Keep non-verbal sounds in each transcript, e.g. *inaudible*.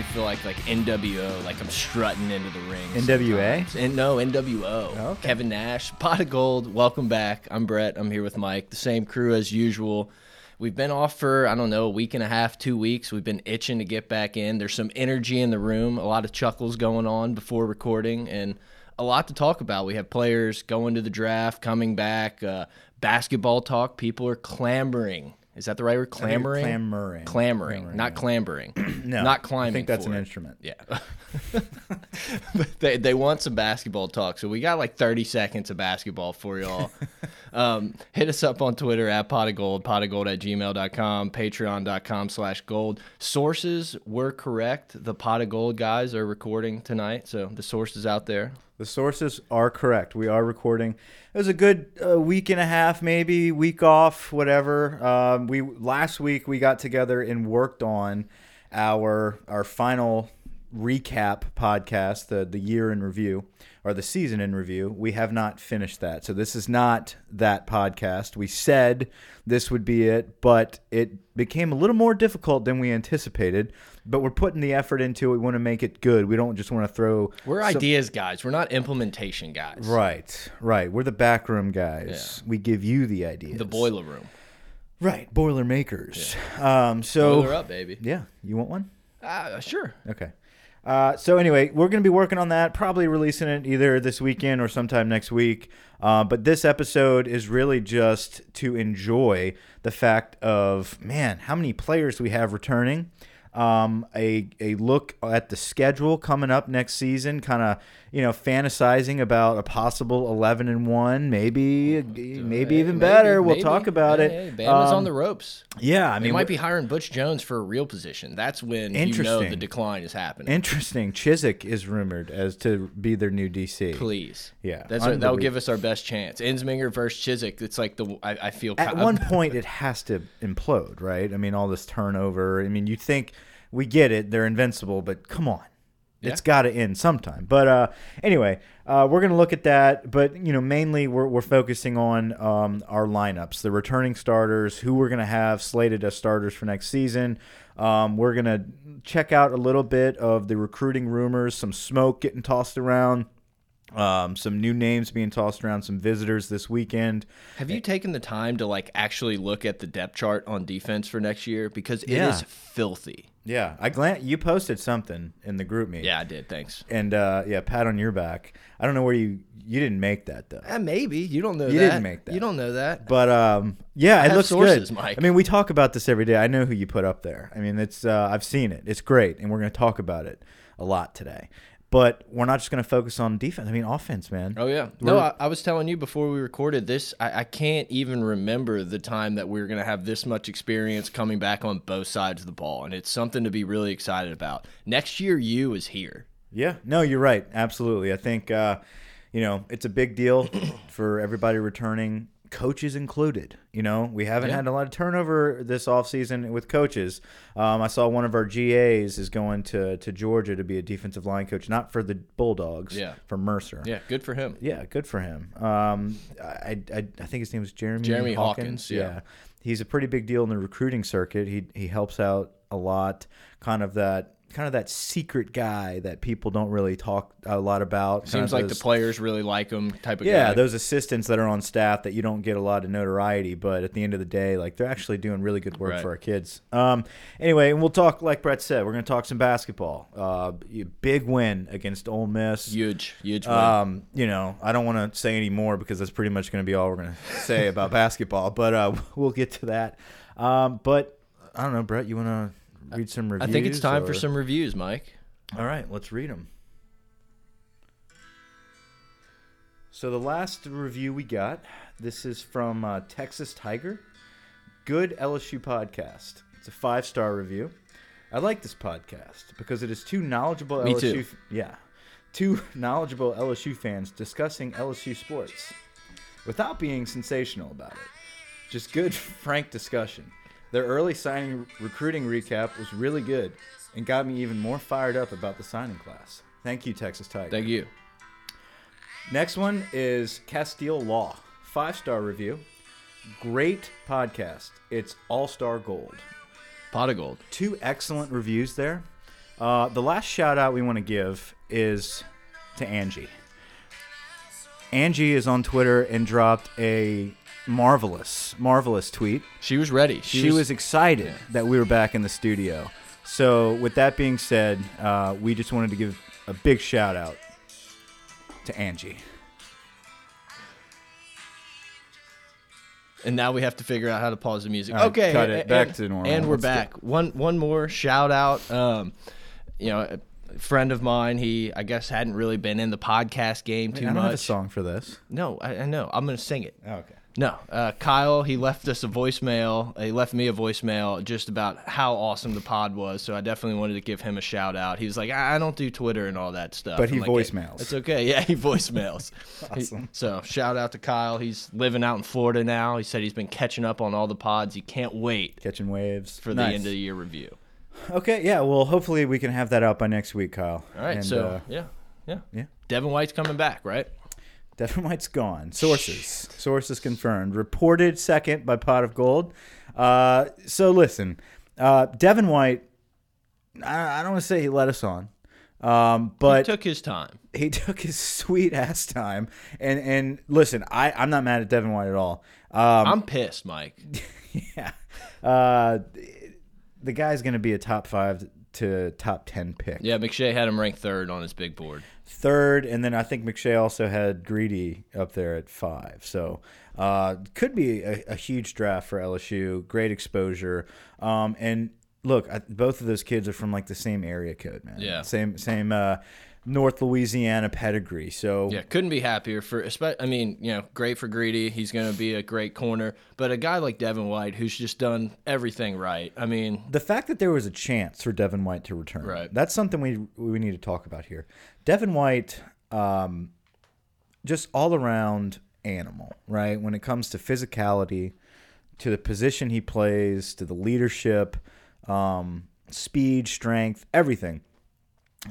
Me feel like like NWO, like I'm strutting into the ring. NWA? sometimes. And no, NWO. Oh, okay. Kevin Nash, Pot of Gold. Welcome back. I'm Brett. I'm here with Mike. The same crew as usual. We've been off for I don't know a week and a half, two weeks. We've been itching to get back in. There's some energy in the room, a lot of chuckles going on before recording, and a lot to talk about. We have players going to the draft, coming back, uh, basketball talk. People are clamoring. Is that the right word? Clamoring. clamoring. Clamoring, not clambering. *clears throat* No, not climbing. I think that's an it. instrument. Yeah. *laughs* But *laughs* they, they want some basketball talk. So we got like 30 seconds of basketball for y'all. *laughs* um, hit us up on Twitter at pot of gold, pot of gold at gmail.com, patreon.com slash gold. Sources were correct. The pot of gold guys are recording tonight. So the sources out there. The sources are correct. We are recording. It was a good uh, week and a half, maybe week off, whatever. Um, we last week we got together and worked on our our final recap podcast, the the year in review or the season in review. We have not finished that, so this is not that podcast. We said this would be it, but it became a little more difficult than we anticipated. But we're putting the effort into it. We want to make it good. We don't just want to throw We're some- ideas guys. We're not implementation guys. Right, right. We're the backroom guys. We give you the ideas. The boiler room. Right, boiler makers. Um, so Boiler up, baby. yeah, you want one? Uh, sure. Okay. Uh, so anyway, we're going to be working on that, probably releasing it either this weekend or sometime next week. Uh, but this episode is really just to enjoy the fact of man, how many players we have returning. Um, a a look at the schedule coming up next season, kind of you know fantasizing about a possible eleven and one, maybe maybe even Maybe, better. We'll talk about Hey, it. hey, Bama's Um, on the ropes. Yeah, I They mean, might be hiring Butch Jones for a real position. That's when you know Interesting. the decline is happening. Interesting. Chiswick is rumored as to be their new DC. Please. Yeah, That's that'll give us our best chance. Ensminger versus Chiswick. It's like the I, I feel At one point, *laughs* it has to implode, right? I mean, all this turnover. I mean, you think we get it; they're invincible, but come on, it's got to end sometime. But uh, anyway, uh, we're gonna look at that. But you know, mainly we're we're focusing on um, our lineups, the returning starters, who we're gonna have slated as starters for next season. Um, we're gonna check out a little bit of the recruiting rumors, some smoke getting tossed around. Um, some new names being tossed around, some visitors this weekend. Have you taken the time to like actually look at the depth chart on defense for next year because it is Yeah. filthy. Yeah, I glance. You posted something in the group meet. Yeah, I did. Thanks. and uh, yeah, pat on your back. I don't know where you you didn't make that though, Uh, maybe you don't know You that. didn't make that. You don't know that. but um, yeah, it have looks sources, good. Mike. I mean, we talk about this every day. I know who you put up there. I mean, it's uh, I've seen it. It's great, and we're going to talk about it a lot today. But we're not just going to focus on defense. I mean, offense, man. Oh yeah. No, I, I was telling you before we recorded this. I, I can't even remember the time that we were going to have this much experience coming back on both sides of the ball, and it's something to be really excited about. Next year, you is here. Yeah, no, you're right. Absolutely. I think, uh, you know, it's a big deal *clears throat* for everybody returning, coaches included. You know, we haven't Yeah. had a lot of turnover this offseason with coaches. Um, I saw one of our GAs is going to, to Georgia to be a defensive line coach, not for the Bulldogs, Yeah. for Mercer. Yeah, good for him. Yeah, good for him. Um, I, I, I think his name was Jeremy. Jeremy Hawkins, yeah. he's a pretty big deal in the recruiting circuit. He he helps out a lot, kind of that kind of that secret guy that people don't really talk a lot about. Seems like those- the players really like him type of yeah, guy. those assistants that are on staff that you don't get a lot of notoriety, but at the end of the day, like they're actually doing really good work Right. for our kids. Um, anyway, and we'll talk like Brett said, we're going to talk some basketball. Uh, big win against Ole Miss. huge, huge. win. Um, you know, I don't want to say any more because that's pretty much going to be all we're going to say about *laughs* basketball, but uh, *laughs* we'll get to that. Um, but I don't know, Brett, you want to read some reviews? I think it's time for some reviews, Mike. all right, let's read them. So the last review we got, this is from uh, Texas Tiger. Good LSU podcast. It's a five star review. I like this podcast because it is two knowledgeable Me LSU. too. Yeah, two *laughs* knowledgeable LSU fans discussing LSU sports without being sensational about it. Just good, *laughs* frank discussion. Their early signing recruiting recap was really good and got me even more fired up about the signing class. Thank you, Texas Tiger. Thank you. Next one is Castile Law. Five star review. Great podcast. It's all star gold. Pot of gold. Two excellent reviews there. Uh, the last shout out we want to give is to Angie. Angie is on Twitter and dropped a marvelous, marvelous tweet. She was ready. She, was, excited that we were back in the studio. So, with that being said, uh, we just wanted to give a big shout out to Angie. and now we have to figure out how to pause the music. Right, okay, cut it. Back and- to normal. And we're Let's go. back. One one more shout out. Um, you know, a friend of mine. He I guess hadn't really been in the podcast game too much. I don't have a song for this. No, I, I know. I'm gonna sing it. Oh, okay. No, uh, Kyle. He left us a voicemail. He left me a voicemail just about how awesome the pod was. So I definitely wanted to give him a shout out. He was like, I, I don't do Twitter and all that stuff. But he I'm like, "Hey. It's okay. *laughs* Yeah, he voicemails. He- *laughs* Awesome. so shout out to Kyle. He's living out in Florida now. He said he's been catching up on all the pods. He can't wait Catching waves for the end of the year review. Okay, yeah. Well, hopefully we can have that out by next week, Kyle. All right. And, so uh, yeah, yeah, yeah. Devin White's coming back, right? Devin *laughs* White's gone. Sources. Sources confirmed. Reported second by Pot of Gold. Uh, so listen, uh, Devin White. I, I don't want to say he let us on, um, but he took his time. he *laughs* took his sweet ass time. And and listen, I I'm not mad at Devin White at all. Um, I'm pissed, Mike. *laughs* yeah, uh, the guy's gonna be a top five to top ten pick. Yeah, McShay had him ranked third on his big board. third, and then I think McShay also had Greedy up there at five. So uh, could be a, a huge draft for LSU. Great exposure. Um, and look, I, both of those kids are from like the same area code, man. Yeah. Same same uh, North Louisiana pedigree. So Yeah, couldn't be happier for. I mean, you know, great for Greedy. He's going to be a great corner. But a guy like Devin White, who's just done everything right. I mean, the fact that there was a chance for Devin White to return, Right. That's something we we need to talk about here. Devin White, um, just all around animal, right? When it comes to physicality, to the position he plays, to the leadership, um, speed, strength, everything.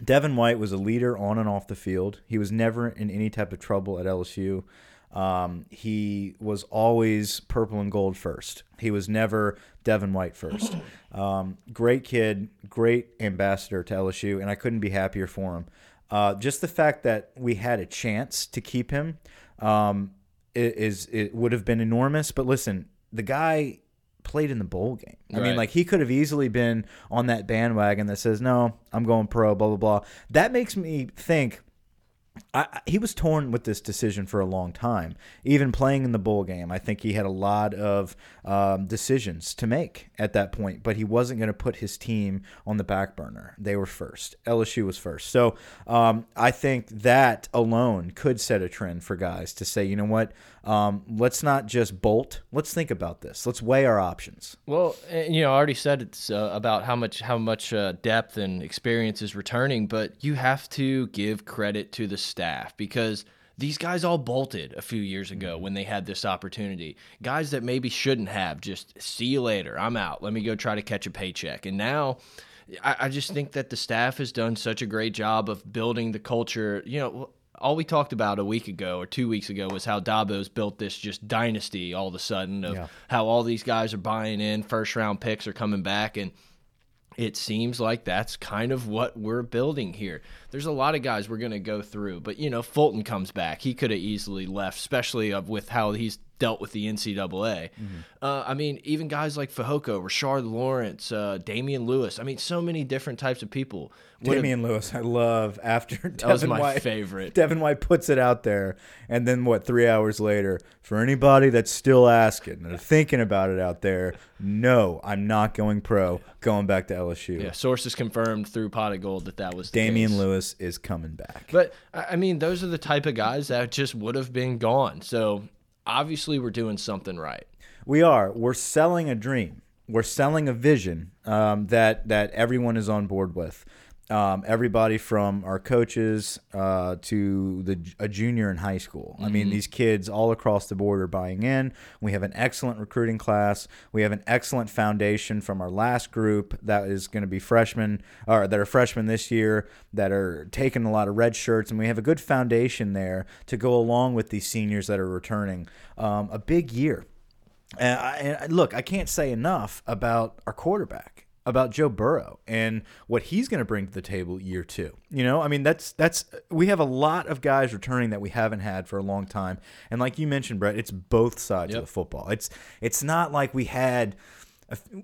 Devin White was a leader on and off the field. He was never in any type of trouble at LSU. Um, he was always purple and gold first. He was never Devin White first. Um, great kid, great ambassador to LSU, and I couldn't be happier for him. Uh, just the fact that we had a chance to keep him um, is it would have been enormous. But listen, the guy played in the bowl game. I mean, like he could have easily been on that bandwagon that says, "No, I'm going pro." Blah blah blah. That makes me think. I, I- he was torn with this decision for a long time. Even playing in the bowl game, I think he had a lot of um, decisions to make at that point. But he wasn't going to put his team on the back burner. They were first. LSU was first. So um, I think that alone could set a trend for guys to say, you know what, um, let's not just bolt. Let's think about this. Let's weigh our options. well, you know, I already said it's uh, about how much how much uh, depth and experience is returning, but you have to give credit to the staff because these guys all bolted a few years ago when they had this opportunity. Guys that maybe shouldn't have just see you later. I'm out. Let me go try to catch a paycheck. And now I, I just think that the staff has done such a great job of building the culture. You know, all we talked about a week ago or two weeks ago was how Dabo's built this just dynasty all of a sudden of Yeah. how all these guys are buying in, first round picks are coming back, and it seems like that's kind of what we're building here. There's a lot of guys we're going to go through, but you know, Fulton comes back. He could have easily left, especially with how he's dealt with the NCAA. Mm -hmm. uh, I mean, even guys like Fehoko, Rashard Lawrence, uh, Damien Lewis. I mean, so many different types of people. Damien Lewis, I love. After *laughs* that Devin was my White, favorite. Devin White puts it out there, and then what? Three hours later, for anybody that's still asking or thinking about it out there, no, I'm not going pro. Going back to LSU. Yeah, sources confirmed through Pot of Gold that that was Damian case. Is coming back. But I mean, those are the type of guys that just would have been gone. So obviously we're doing something right. We are. We're selling a dream. We're selling a vision um, that that everyone is on board with. Um, everybody from our coaches uh, to the a junior in high school. Mm -hmm. I mean, mm-hmm. these kids all across the board are buying in. We have an excellent recruiting class. We have an excellent foundation from our last group that is going to be freshmen or that are freshmen this year that are taking a lot of red shirts, and we have a good foundation there to go along with these seniors that are returning. Um, a big year. And, I, and look, I can't say enough about our quarterback about Joe Burrow and what he's going to bring to the table year two. You know, I mean, that's that's we have a lot of guys returning that we haven't had for a long time, and like you mentioned, Brett, it's both sides yep. of the football. It's it's not like we had.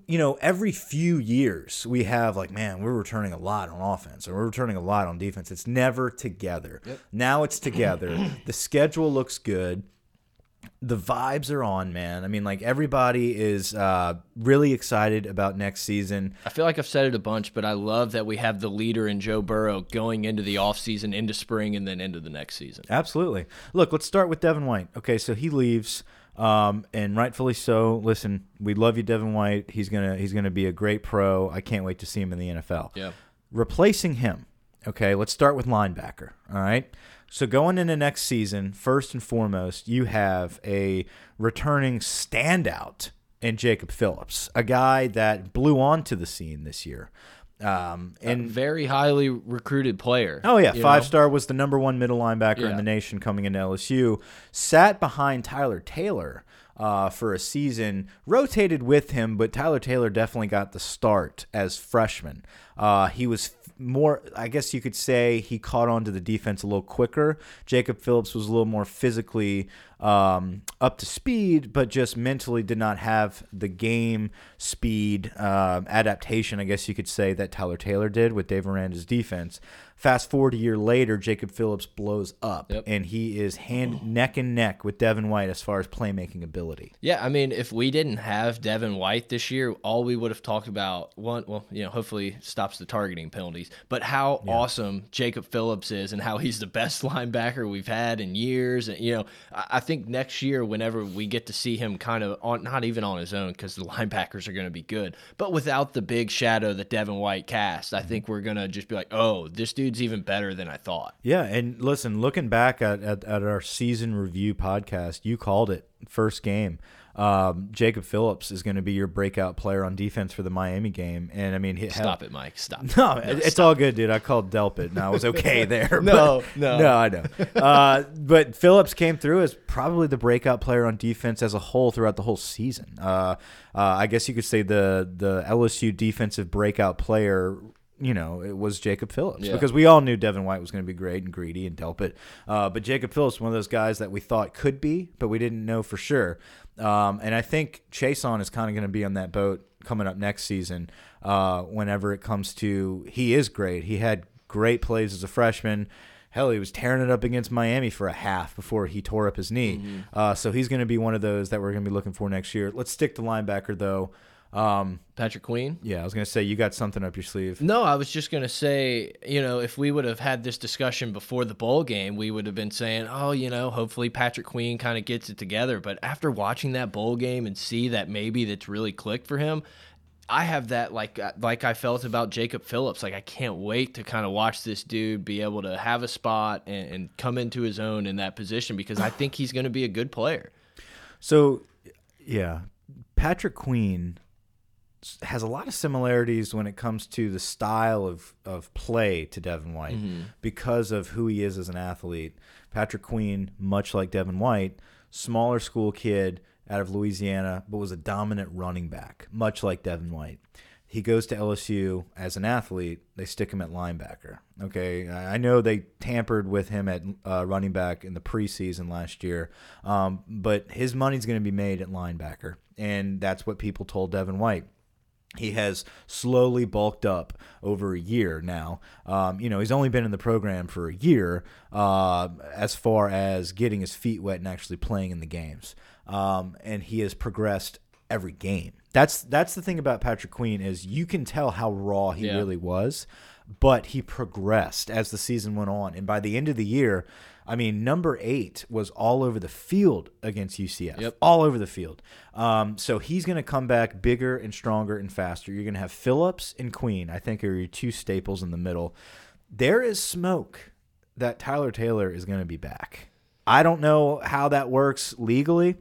You know, every few years we have like, man, we're returning a lot on offense or we're returning a lot on defense. It's never together. Yep. Now it's together. *clears throat* the schedule looks good the vibes are on, man. I mean, like everybody is uh, really excited about next season. I feel like I've said it a bunch, but I love that we have the leader in Joe Burrow going into the offseason, into spring, and then into the next season. Absolutely. Look, let's start with Devin White. Okay, so he leaves. Um, and rightfully so. Listen, we love you, Devin White. He's gonna he's gonna be a great pro. I can't wait to see him in the NFL. Yeah. Replacing him. Okay, let's start with linebacker. All right. So going into next season, first and foremost, you have a returning standout in Jacob Phillips, a guy that blew onto the scene this year. Um, and a very highly recruited player. Oh yeah, five know? star was the number one middle linebacker yeah. in the nation coming into LSU. Sat behind Tyler Taylor uh, for a season, rotated with him, but Tyler Taylor definitely got the start as freshman. Uh, he was more, I guess you could say he caught on to the defense a little quicker. Jacob Phillips was a little more physically um, up to speed, but just mentally did not have the game speed uh, adaptation, I guess you could say, that Tyler Taylor did with Dave Aranda's defense. Fast forward a year later, Jacob Phillips blows up, yep. and he is hand oh. neck and neck with Devin White as far as playmaking ability. Yeah, I mean, if we didn't have Devin White this year, all we would have talked about one, well, you know, hopefully stops the targeting penalties, but how yeah. awesome Jacob Phillips is and how he's the best *laughs* linebacker we've had in years. And you know, I think next year, whenever we get to see him kind of on, not even on his own because the *laughs* linebackers are going to be good, but without the big shadow that Devin White cast, I mm-hmm. think we're going to just be like, oh, this dude dude's even better than I thought. Yeah, and listen, looking back at, at, at our season review podcast, you called it first game. Um, Jacob Phillips is going to be your breakout player on defense for the Miami game, and I mean, he, stop it, Mike. Stop. *laughs* No, no it's stop. all good, dude. I called Delpit, and I was okay *laughs* there. no, no, *laughs* no, I know. Uh, but Phillips came through as probably the breakout player on defense as a whole throughout the whole season. Uh, uh, I guess you could say the the LSU defensive breakout player you know, it was Jacob Phillips yeah. because we all knew Devin White was going to be great and greedy and Delpit. Uh, but Jacob Phillips, one of those guys that we thought could be, but we didn't know for sure. Um, and I think Chaisson is kind of going to be on that boat coming up next season. Uh, whenever it comes to, he is great. He had great plays as a freshman. Hell, he was tearing it up against Miami for a half before he tore up his knee. Mm -hmm. uh, so he's going to be one of those that we're going to be looking for next year. Let's stick to linebacker though. Um, Patrick Queen. Yeah, I was gonna say you got something up your sleeve. No, I was just gonna say, you know, if we would have had this discussion before the bowl game, we would have been saying, oh, you know, hopefully Patrick Queen kind of gets it together. But after watching that bowl game and see that maybe that's really clicked for him, I have that like uh, like I felt about Jacob Phillips. Like I can't wait to kind of watch this dude be able to have a spot and, and come into his own in that position because I think he's going to be a good player. So, yeah, Patrick Queen has a lot of similarities when it comes to the style of, of play to Devin White mm -hmm. because of who he is as an athlete. Patrick Queen, much like Devin White, smaller school kid out of Louisiana, but was a dominant running back, much like Devin White. he goes to LSU as an athlete, they stick him at linebacker. Okay, I know they tampered with him at uh, running back in the preseason last year, um, but his money's going to be made at linebacker, and that's what people told Devin White. He has slowly bulked up over a year now. Um, you know, he's only been in the program for a year uh, as far as getting his feet wet and actually playing in the games. Um, and he has progressed every game. That's that's the thing about Patrick Queen is you can tell how raw he Yeah. really was, but he progressed as the season went on, and by the end of the year, I mean number eight was all over the field against UCF, Yep. all over the field. Um, so he's going to come back bigger and stronger and faster. You're going to have Phillips and Queen, I think, are your two staples in the middle. There is smoke that Tyler Taylor is going to be back. I don't know how that works legally.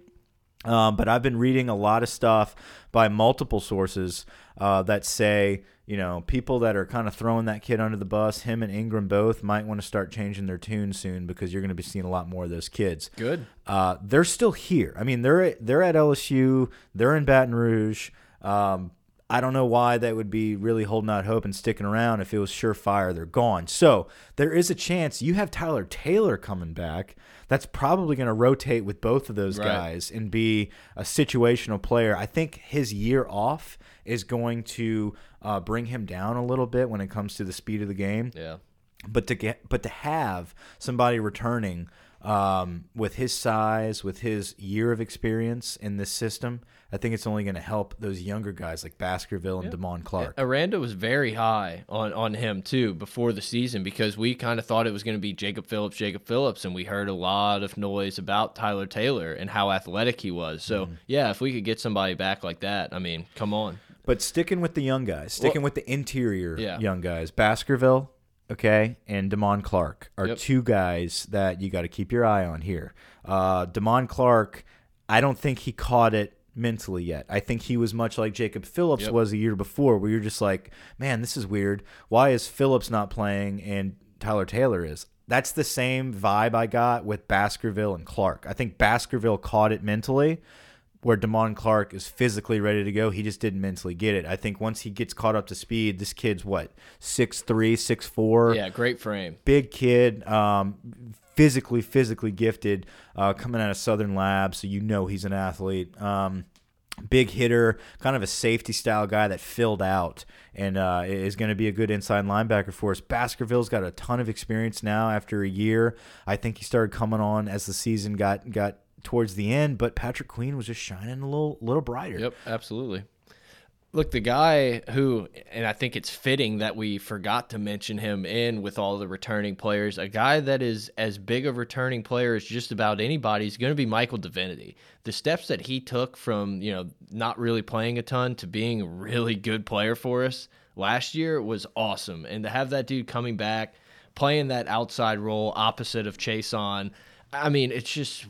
Um, but I've been reading a lot of stuff by multiple sources uh, that say, you know, people that are kind of throwing that kid under the bus, him and Ingram both might want to start changing their tune soon because you're going to be seeing a lot more of those kids. Good. Uh, they're still here. I mean, they're they're at LSU. They're in Baton Rouge. Um, I don't know why they would be really holding out hope and sticking around if it was surefire they're gone. So there is a chance you have Tyler Taylor coming back. That's probably going to rotate with both of those Right. guys and be a situational player. I think his year off is going to uh, bring him down a little bit when it comes to the speed of the game Yeah. but to get but to have somebody returning um, with his size, with his year of experience in this system, I think it's only going to help those younger guys like Baskerville and Damone Clark. Aranda was very high on on him too before the season because we kind of thought it was going to be Jacob Phillips, Jacob Phillips, and we heard a lot of noise about Tyler Taylor and how athletic he was. So Mm-hmm. yeah, if we could get somebody back like that, I mean, come on. But sticking with the young guys, sticking with the interior Yeah. young guys, Baskerville, okay, and Damone Clark are Yep. two guys that you got to keep your eye on here. Uh, Damone Clark, I don't think he caught it mentally yet. I think he was much like Jacob Phillips Yep. was a year before, where you're just like, man, this is weird. Why is Phillips not playing and Tyler Taylor is? That's the same vibe I got with Baskerville and Clark. I think Baskerville caught it mentally where Damone Clark is physically ready to go. He just didn't mentally get it. I think once he gets caught up to speed, this kid's what six three, six four, Yeah, great frame. big kid, um, physically physically gifted, uh, coming out of Southern Lab, so you know he's an athlete. Um, big hitter, kind of a safety style guy that filled out and uh, is going to be a good inside linebacker for us. Baskerville's got a ton of experience now after a year. I think he started coming on as the season got got towards the end, but Patrick Queen was just shining a little little brighter. Yep, absolutely. Look, the guy who, and I think it's fitting that we forgot to mention him in with all the returning players, a guy that is as big a returning player as just about anybody is going to be Michael Divinity. The steps that he took from, you know, not really playing a ton to being a really good player for us last year was awesome. And to have that dude coming back, playing that outside role opposite of Chaisson, I mean, it's just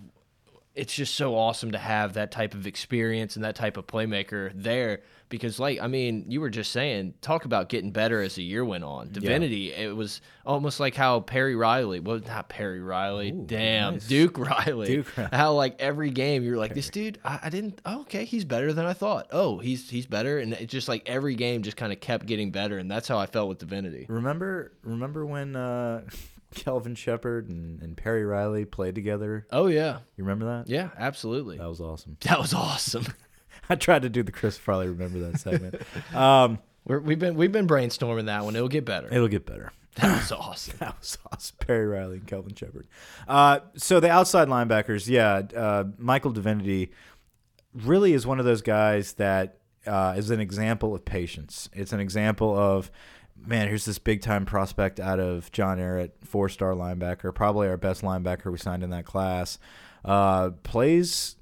it's just so awesome to have that type of experience and that type of playmaker there because like i mean you were just saying talk about getting better as the year went on divinity it was almost like how perry riley well not perry riley damn nice. duke riley Duke Riley. how like every game you're like this dude I, I didn't oh, okay he's better than i thought oh he's he's better and it's just like every game just kind of kept getting better and that's how i felt with divinity Remember remember when uh, *laughs* Kelvin Sheppard and, and Perry Riley played together? oh yeah You remember that? yeah absolutely That was awesome. that was awesome *laughs* *laughs* I tried to do the Chris Farley remember that segment. um, We're, we've been we've been brainstorming that one it'll get better it'll get better. *laughs* that was awesome That was awesome. Perry Riley and Kelvin Sheppard. Uh, so the outside linebackers, yeah, uh, Michael Divinity really is one of those guys that uh, is an example of patience. It's an example of, man, here's this big time prospect out of John Ehret, four star linebacker, probably our best linebacker we signed in that class. Uh, plays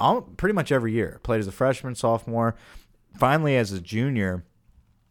all, pretty much every year. Played as a freshman, sophomore. Finally, as a junior,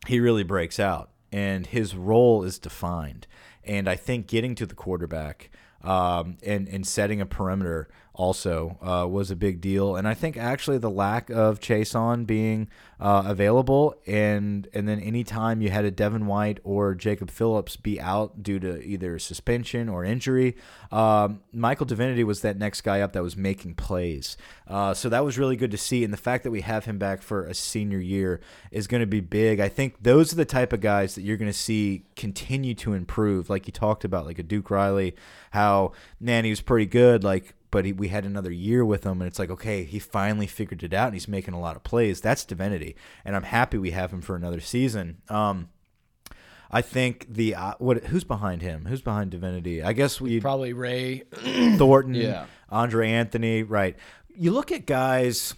he really breaks out and his role is defined. And I think getting to the quarterback, um, and and setting a perimeter also uh, was a big deal. And I think actually the lack of Chaisson being uh, available and and then anytime you had a Devin White or Jacob Phillips be out due to either suspension or injury, um, Michael Divinity was that next guy up that was making plays. Uh, so that was really good to see. And the fact that we have him back for a senior year is going to be big. I think those are the type of guys that you're going to see continue to improve, like you talked about, like a Duke Riley, how man he was pretty good, like but he, we had another year with him, and it's like, okay, he finally figured it out, and he's making a lot of plays. That's divinity, and I'm happy we have him for another season. Um, I think the uh, what who's behind him? Who's behind Divinity? I guess we probably Ray Thornton, *clears throat* yeah, Andre Anthony, right? You look at guys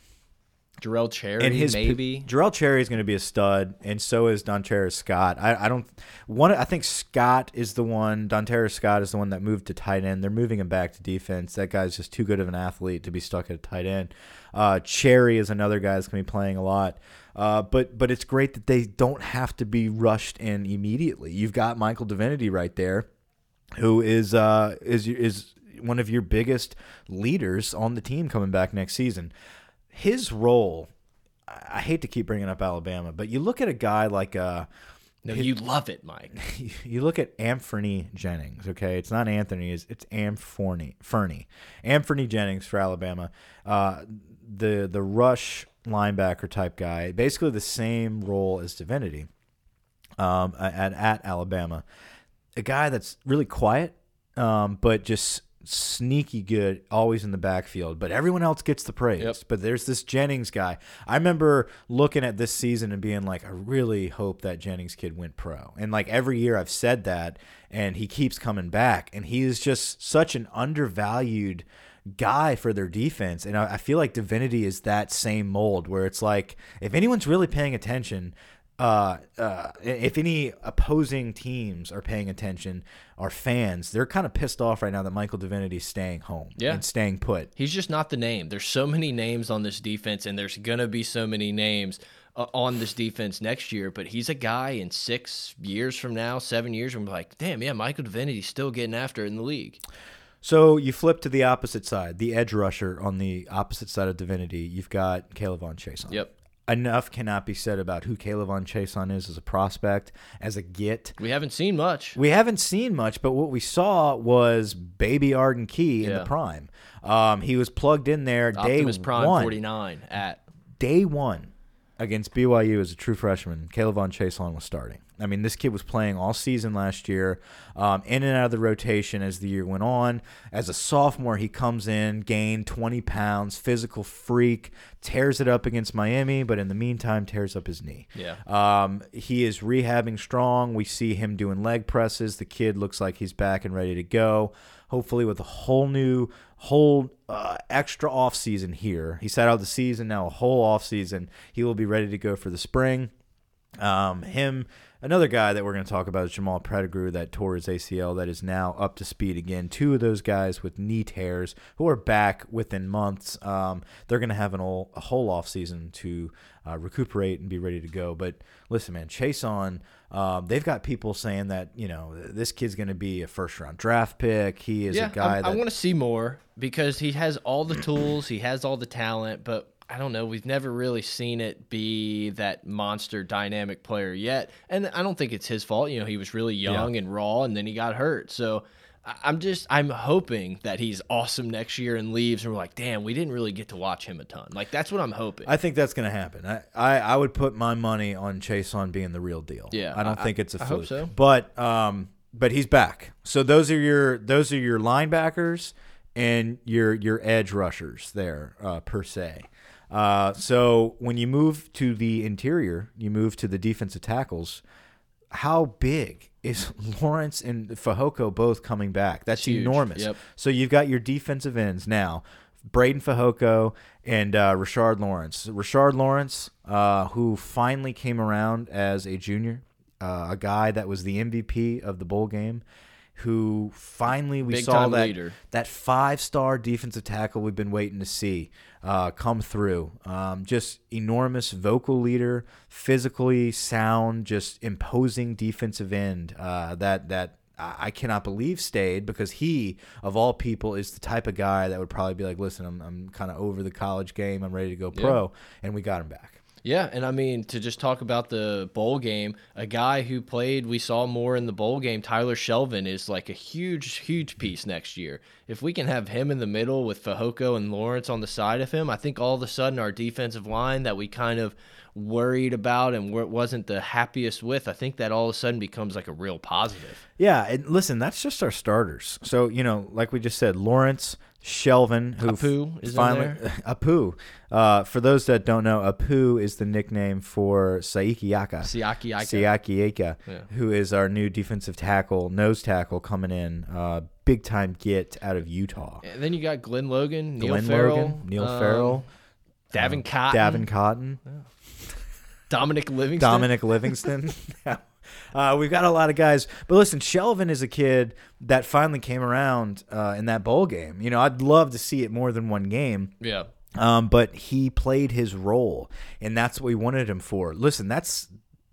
Jarrell Cherry, and his maybe Jarrell Cherry is going to be a stud, and so is Donterra Scott. I, I don't one. I think Scott is the one. Donterra Scott is the one that moved to tight end. They're moving him back to defense. That guy's just too good of an athlete to be stuck at a tight end. Uh, Cherry is another guy that's going to be playing a lot. Uh, but but it's great that they don't have to be rushed in immediately. You've got Michael Divinity right there, who is uh, is is one of your biggest leaders on the team coming back next season his role. I hate to keep bringing up Alabama, but you look at a guy like uh, no, his, you love it, Mike. *laughs* You look at Anfernee Jennings. Okay, it's not Anthony. It's it's Amphorney Fernie. Anfernee Jennings for Alabama. Uh, the the rush linebacker type guy, basically the same role as Divinity. Um, at at Alabama, a guy that's really quiet, um, but just sneaky good, always in the backfield, but everyone else gets the praise. Yep. But there's this Jennings guy. I remember looking at this season and being like, I really hope that Jennings kid went pro. And like every year I've said that, and he keeps coming back. And he is just such an undervalued guy for their defense. And I, feel like Divinity is that same mold where it's like, if anyone's really paying attention, uh, uh, if any opposing teams are paying attention, are fans, they're kind of pissed off right now that Michael Divinity's staying home yeah. and staying put. He's just not the name. There's so many names on this defense, and there's gonna be so many names uh, on this defense next year. But he's a guy in six years from now, seven years, and we're like, damn, yeah, Michael Divinity's still getting after it in the league. So you flip to the opposite side, the edge rusher on the opposite side of Divinity. You've got K'Lavon Chaisson. Yep enough cannot be said about who K'Lavon Chaisson is as a prospect, as a get. We haven't seen much. We haven't seen much, but what we saw was baby Arden Key in the prime. Um, he was plugged in there Optimus day Prime one. 49 at day one against BYU as a true freshman. K'Lavon Chaisson was starting. I mean, this kid was playing all season last year, um, in and out of the rotation as the year went on. As a sophomore, he comes in, gained 20 pounds, physical freak, tears it up against Miami, but in the meantime, tears up his knee. Yeah. Um, he is rehabbing strong. We see him doing leg presses. The kid looks like he's back and ready to go. Hopefully, with a whole new, whole uh, extra off season here. He sat out the season, now a whole off season. He will be ready to go for the spring. Um, him Another guy that we're going to talk about is Jamal Pettigrew that tore his ACL that is now up to speed again. Two of those guys with knee tears who are back within months. Um, they're going to have an all, a whole off season to uh, recuperate and be ready to go. But listen, man, Chaisson. Um, they've got people saying that you know this kid's going to be a first round draft pick. He is yeah, a guy. I, that, I want to see more because he has all the tools, he has all the talent, but I don't know. We've never really seen it be that monster dynamic player yet. And I don't think it's his fault. You know, he was really young yeah. and raw and then he got hurt. So I'm just, I'm hoping that he's awesome next year and leaves and we're like, damn, we didn't really get to watch him a ton. Like, that's what I'm hoping. I think that's going to happen. I, I, I, would put my money on Chaisson being the real deal. Yeah. I don't I, think it's a fluke. so. But, um, but he's back. So those are your, those are your linebackers and your, your edge rushers there, uh, per se. Uh, so when you move to the interior, you move to the defensive tackles. How big is *laughs* Lawrence and Fehoko both coming back? That's Huge. enormous. Yep. So you've got your defensive ends now. Breiden Fehoko and uh, Rashard Lawrence. Rashard Lawrence, uh, who finally came around as a junior, uh, a guy that was the MVP of the bowl game, who finally we Big saw that leader. that five star defensive tackle we've been waiting to see uh, come through. Um, just enormous vocal leader, physically sound, just imposing defensive end. Uh, that that I I cannot believe stayed because he, of all people, is the type of guy that would probably be like, listen, I'm, I'm kind of over the college game. I'm ready to go pro. And we got him back. Yeah, and I mean to just talk about the bowl game, a guy who played we saw more in the bowl game, Tyler Shelvin is like a huge, huge piece next year. If we can have him in the middle with Fehoko and Lawrence on the side of him, I think all of a sudden our defensive line that we kind of worried about and wasn't the happiest with, I think that all of a sudden becomes like a real positive. Yeah, and listen, that's just our starters. So you know, like we just said, Lawrence, Shelvin, who Apu is finally in there. *laughs* Apu. Uh, for those that don't know, Apu is the nickname for Saiki Yaka. Siaki Ika. Siaki Ika, Yeah. who is our new defensive tackle, nose tackle coming in, uh, big time get out of Utah. And then you got Glen Logan, Neil Glen Farrell, Logan, Neil um, Farrell, Davin uh, Cotton, Davin Cotton, Dominic Livingston. Dominic Livingston. *laughs* uh, we've got a lot of guys, but listen, Shelvin is a kid that finally came around uh, in that bowl game. You know, I'd love to see it more than one game. Yeah. Um, but he played his role, and that's what we wanted him for. Listen, that's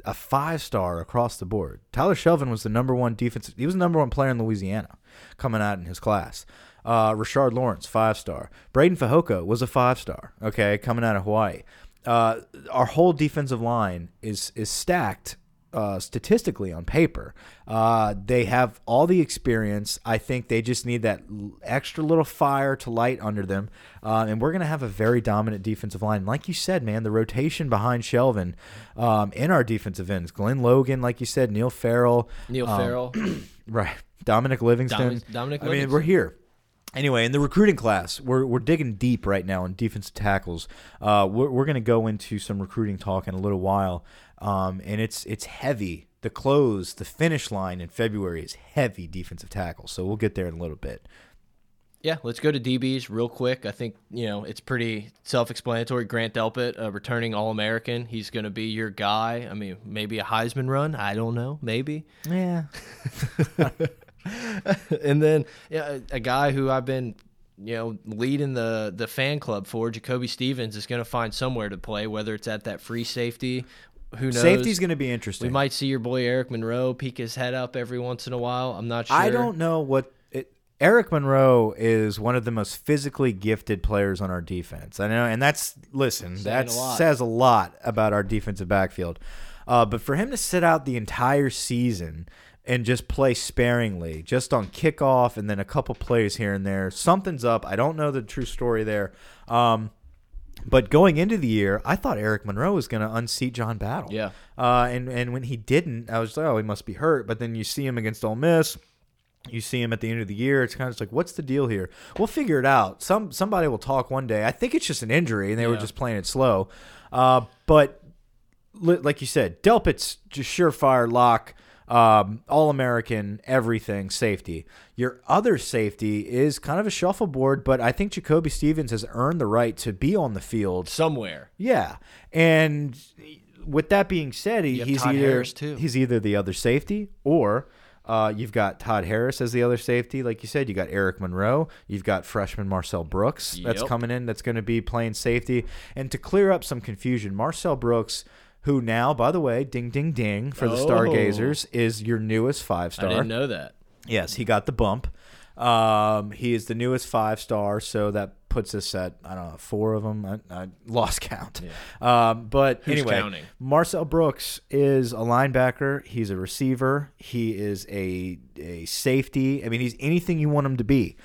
a five star across the board. Tyler Shelvin was the number one defensive. He was the number one player in Louisiana coming out in his class. Uh, Rashard Lawrence, five star. Breiden Fehoko was a five star. Okay, coming out of Hawaii. Uh, our whole defensive line is is stacked uh, statistically on paper. Uh, they have all the experience. I think they just need that extra little fire to light under them. Uh, and we're going to have a very dominant defensive line. Like you said, man, the rotation behind Shelvin um, in our defensive ends Glen Logan, like you said, Neil Farrell. Neil um, Farrell. *clears throat* Right. Dominic Livingston. Dominic- Dominic I mean, we're here. Anyway, in the recruiting class, we're, we're digging deep right now in defensive tackles. Uh, we're we're going to go into some recruiting talk in a little while, um, and it's it's heavy. The close, the finish line in February is heavy defensive tackle. So we'll get there in a little bit. Yeah, let's go to DBs real quick. I think you know it's pretty self-explanatory. Grant Delpit, a returning All-American, he's going to be your guy. I mean, maybe a Heisman run. I don't know. Maybe. Yeah. *laughs* and then yeah, a, a guy who I've been, you know, leading the the fan club for, Jacoby Stevens, is going to find somewhere to play, whether it's at that free safety. Who knows? Safety's going to be interesting. We might see your boy Eric Monroe peek his head up every once in a while. I'm not sure. I don't know what it, Eric Monroe is one of the most physically gifted players on our defense. I know, and that's listen, that says a lot about our defensive backfield. Uh, but for him to sit out the entire season and just play sparingly, just on kickoff and then a couple plays here and there, something's up. I don't know the true story there. Um, but going into the year, I thought Eric Monroe was going to unseat John Battle. Yeah. Uh, and and when he didn't, I was like, oh, he must be hurt. But then you see him against Ole Miss. You see him at the end of the year. It's kind of just like, what's the deal here? We'll figure it out. Some somebody will talk one day. I think it's just an injury, and they were just playing it slow. Uh, but li- like you said, Delpit's just surefire lock, um, all American, everything, safety. Your other safety is kind of a shuffleboard, but I think Jacoby Stevens has earned the right to be on the field somewhere. yeah, and with that being said, he, he's Todd either he's either the other safety or uh, you've got Todd Harris as the other safety. Like you said, you got Eric Monroe. You've got freshman Marcel Brooks that's coming in. That's going to be playing safety. And to clear up some confusion, Marcel Brooks. Who now, by the way, ding ding ding for the Oh. Stargazers is your newest five star. I didn't know that. Yes, he got the bump. Um, he is the newest five star, so that puts us at I don't know four of them. I, I lost count. Um, but Who's anyway, counting? Marcel Brooks is a linebacker. He's a receiver. He is a a safety. I mean, he's anything you want him to be.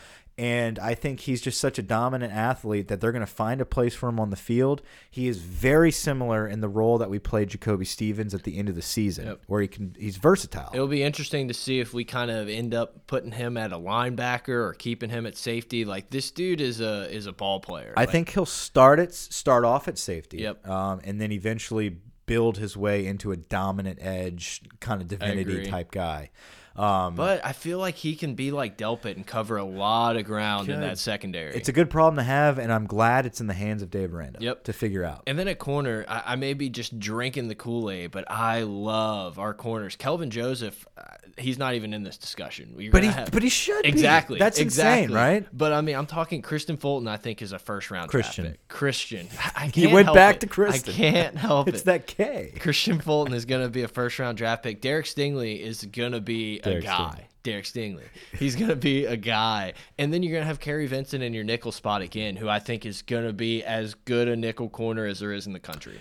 And I think he's just such a dominant athlete that they're going to find a place for him on the field. He is very similar in the role that we played Jacoby Stevens at the end of the season, Yep. where he can he's versatile. It'll be interesting to see if we kind of end up putting him at a linebacker or keeping him at safety. Like this dude is a is a ball player. I Like, think he'll start it start off at safety. Yep. Um, and then eventually build his way into a dominant edge kind of divinity type guy. Um, But I feel like he can be like Delpit and cover a lot of ground in that secondary. it's a good problem to have, and I'm glad it's in the hands of Dave Aranda Yep. to figure out. and then at corner, I, I may be just drinking the Kool Aid, but I love our corners. Kelvin Joseph, he's not even in this discussion. You're But he, have- but he should be. Exactly. That's exactly. insane, right? But I mean, I'm talking Kristian Fulton. I think is a first round Christian. draft pick. Christian. I can't He went help back it. to Kristen. I can't *laughs* help It's it. that K. Kristian Fulton is going to be a first round draft pick. Derek Stingley is going to be Derek a guy. Derek Stingley. He's going to be a guy. And then you're going to have Kary Vincent in your nickel spot again, who I think is going to be as good a nickel corner as there is in the country.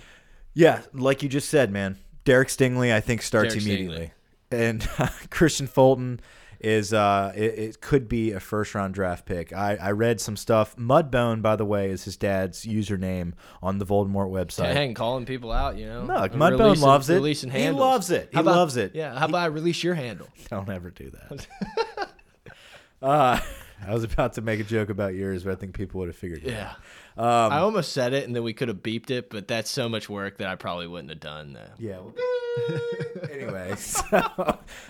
Yeah, like you just said, man. Derek Stingley, I think, starts Derek immediately. And *laughs* Kristian Fulton is uh it, it, could be a first round draft pick. I, I read some stuff. Mudbone, by the way, is his dad's username on the Voldemort website. Dang, calling people out, you know. No, Mudbone loves it. Releasing he loves it. He about- loves it. Yeah. How about I release your handle? *laughs* Don't ever do that. *laughs* uh, I was about to make a joke about yours, but I think people would have figured it Yeah. out. Um, I almost said it, and then we could have beeped it, but that's so much work that I probably wouldn't have done. Though. Yeah. *laughs* anyway, so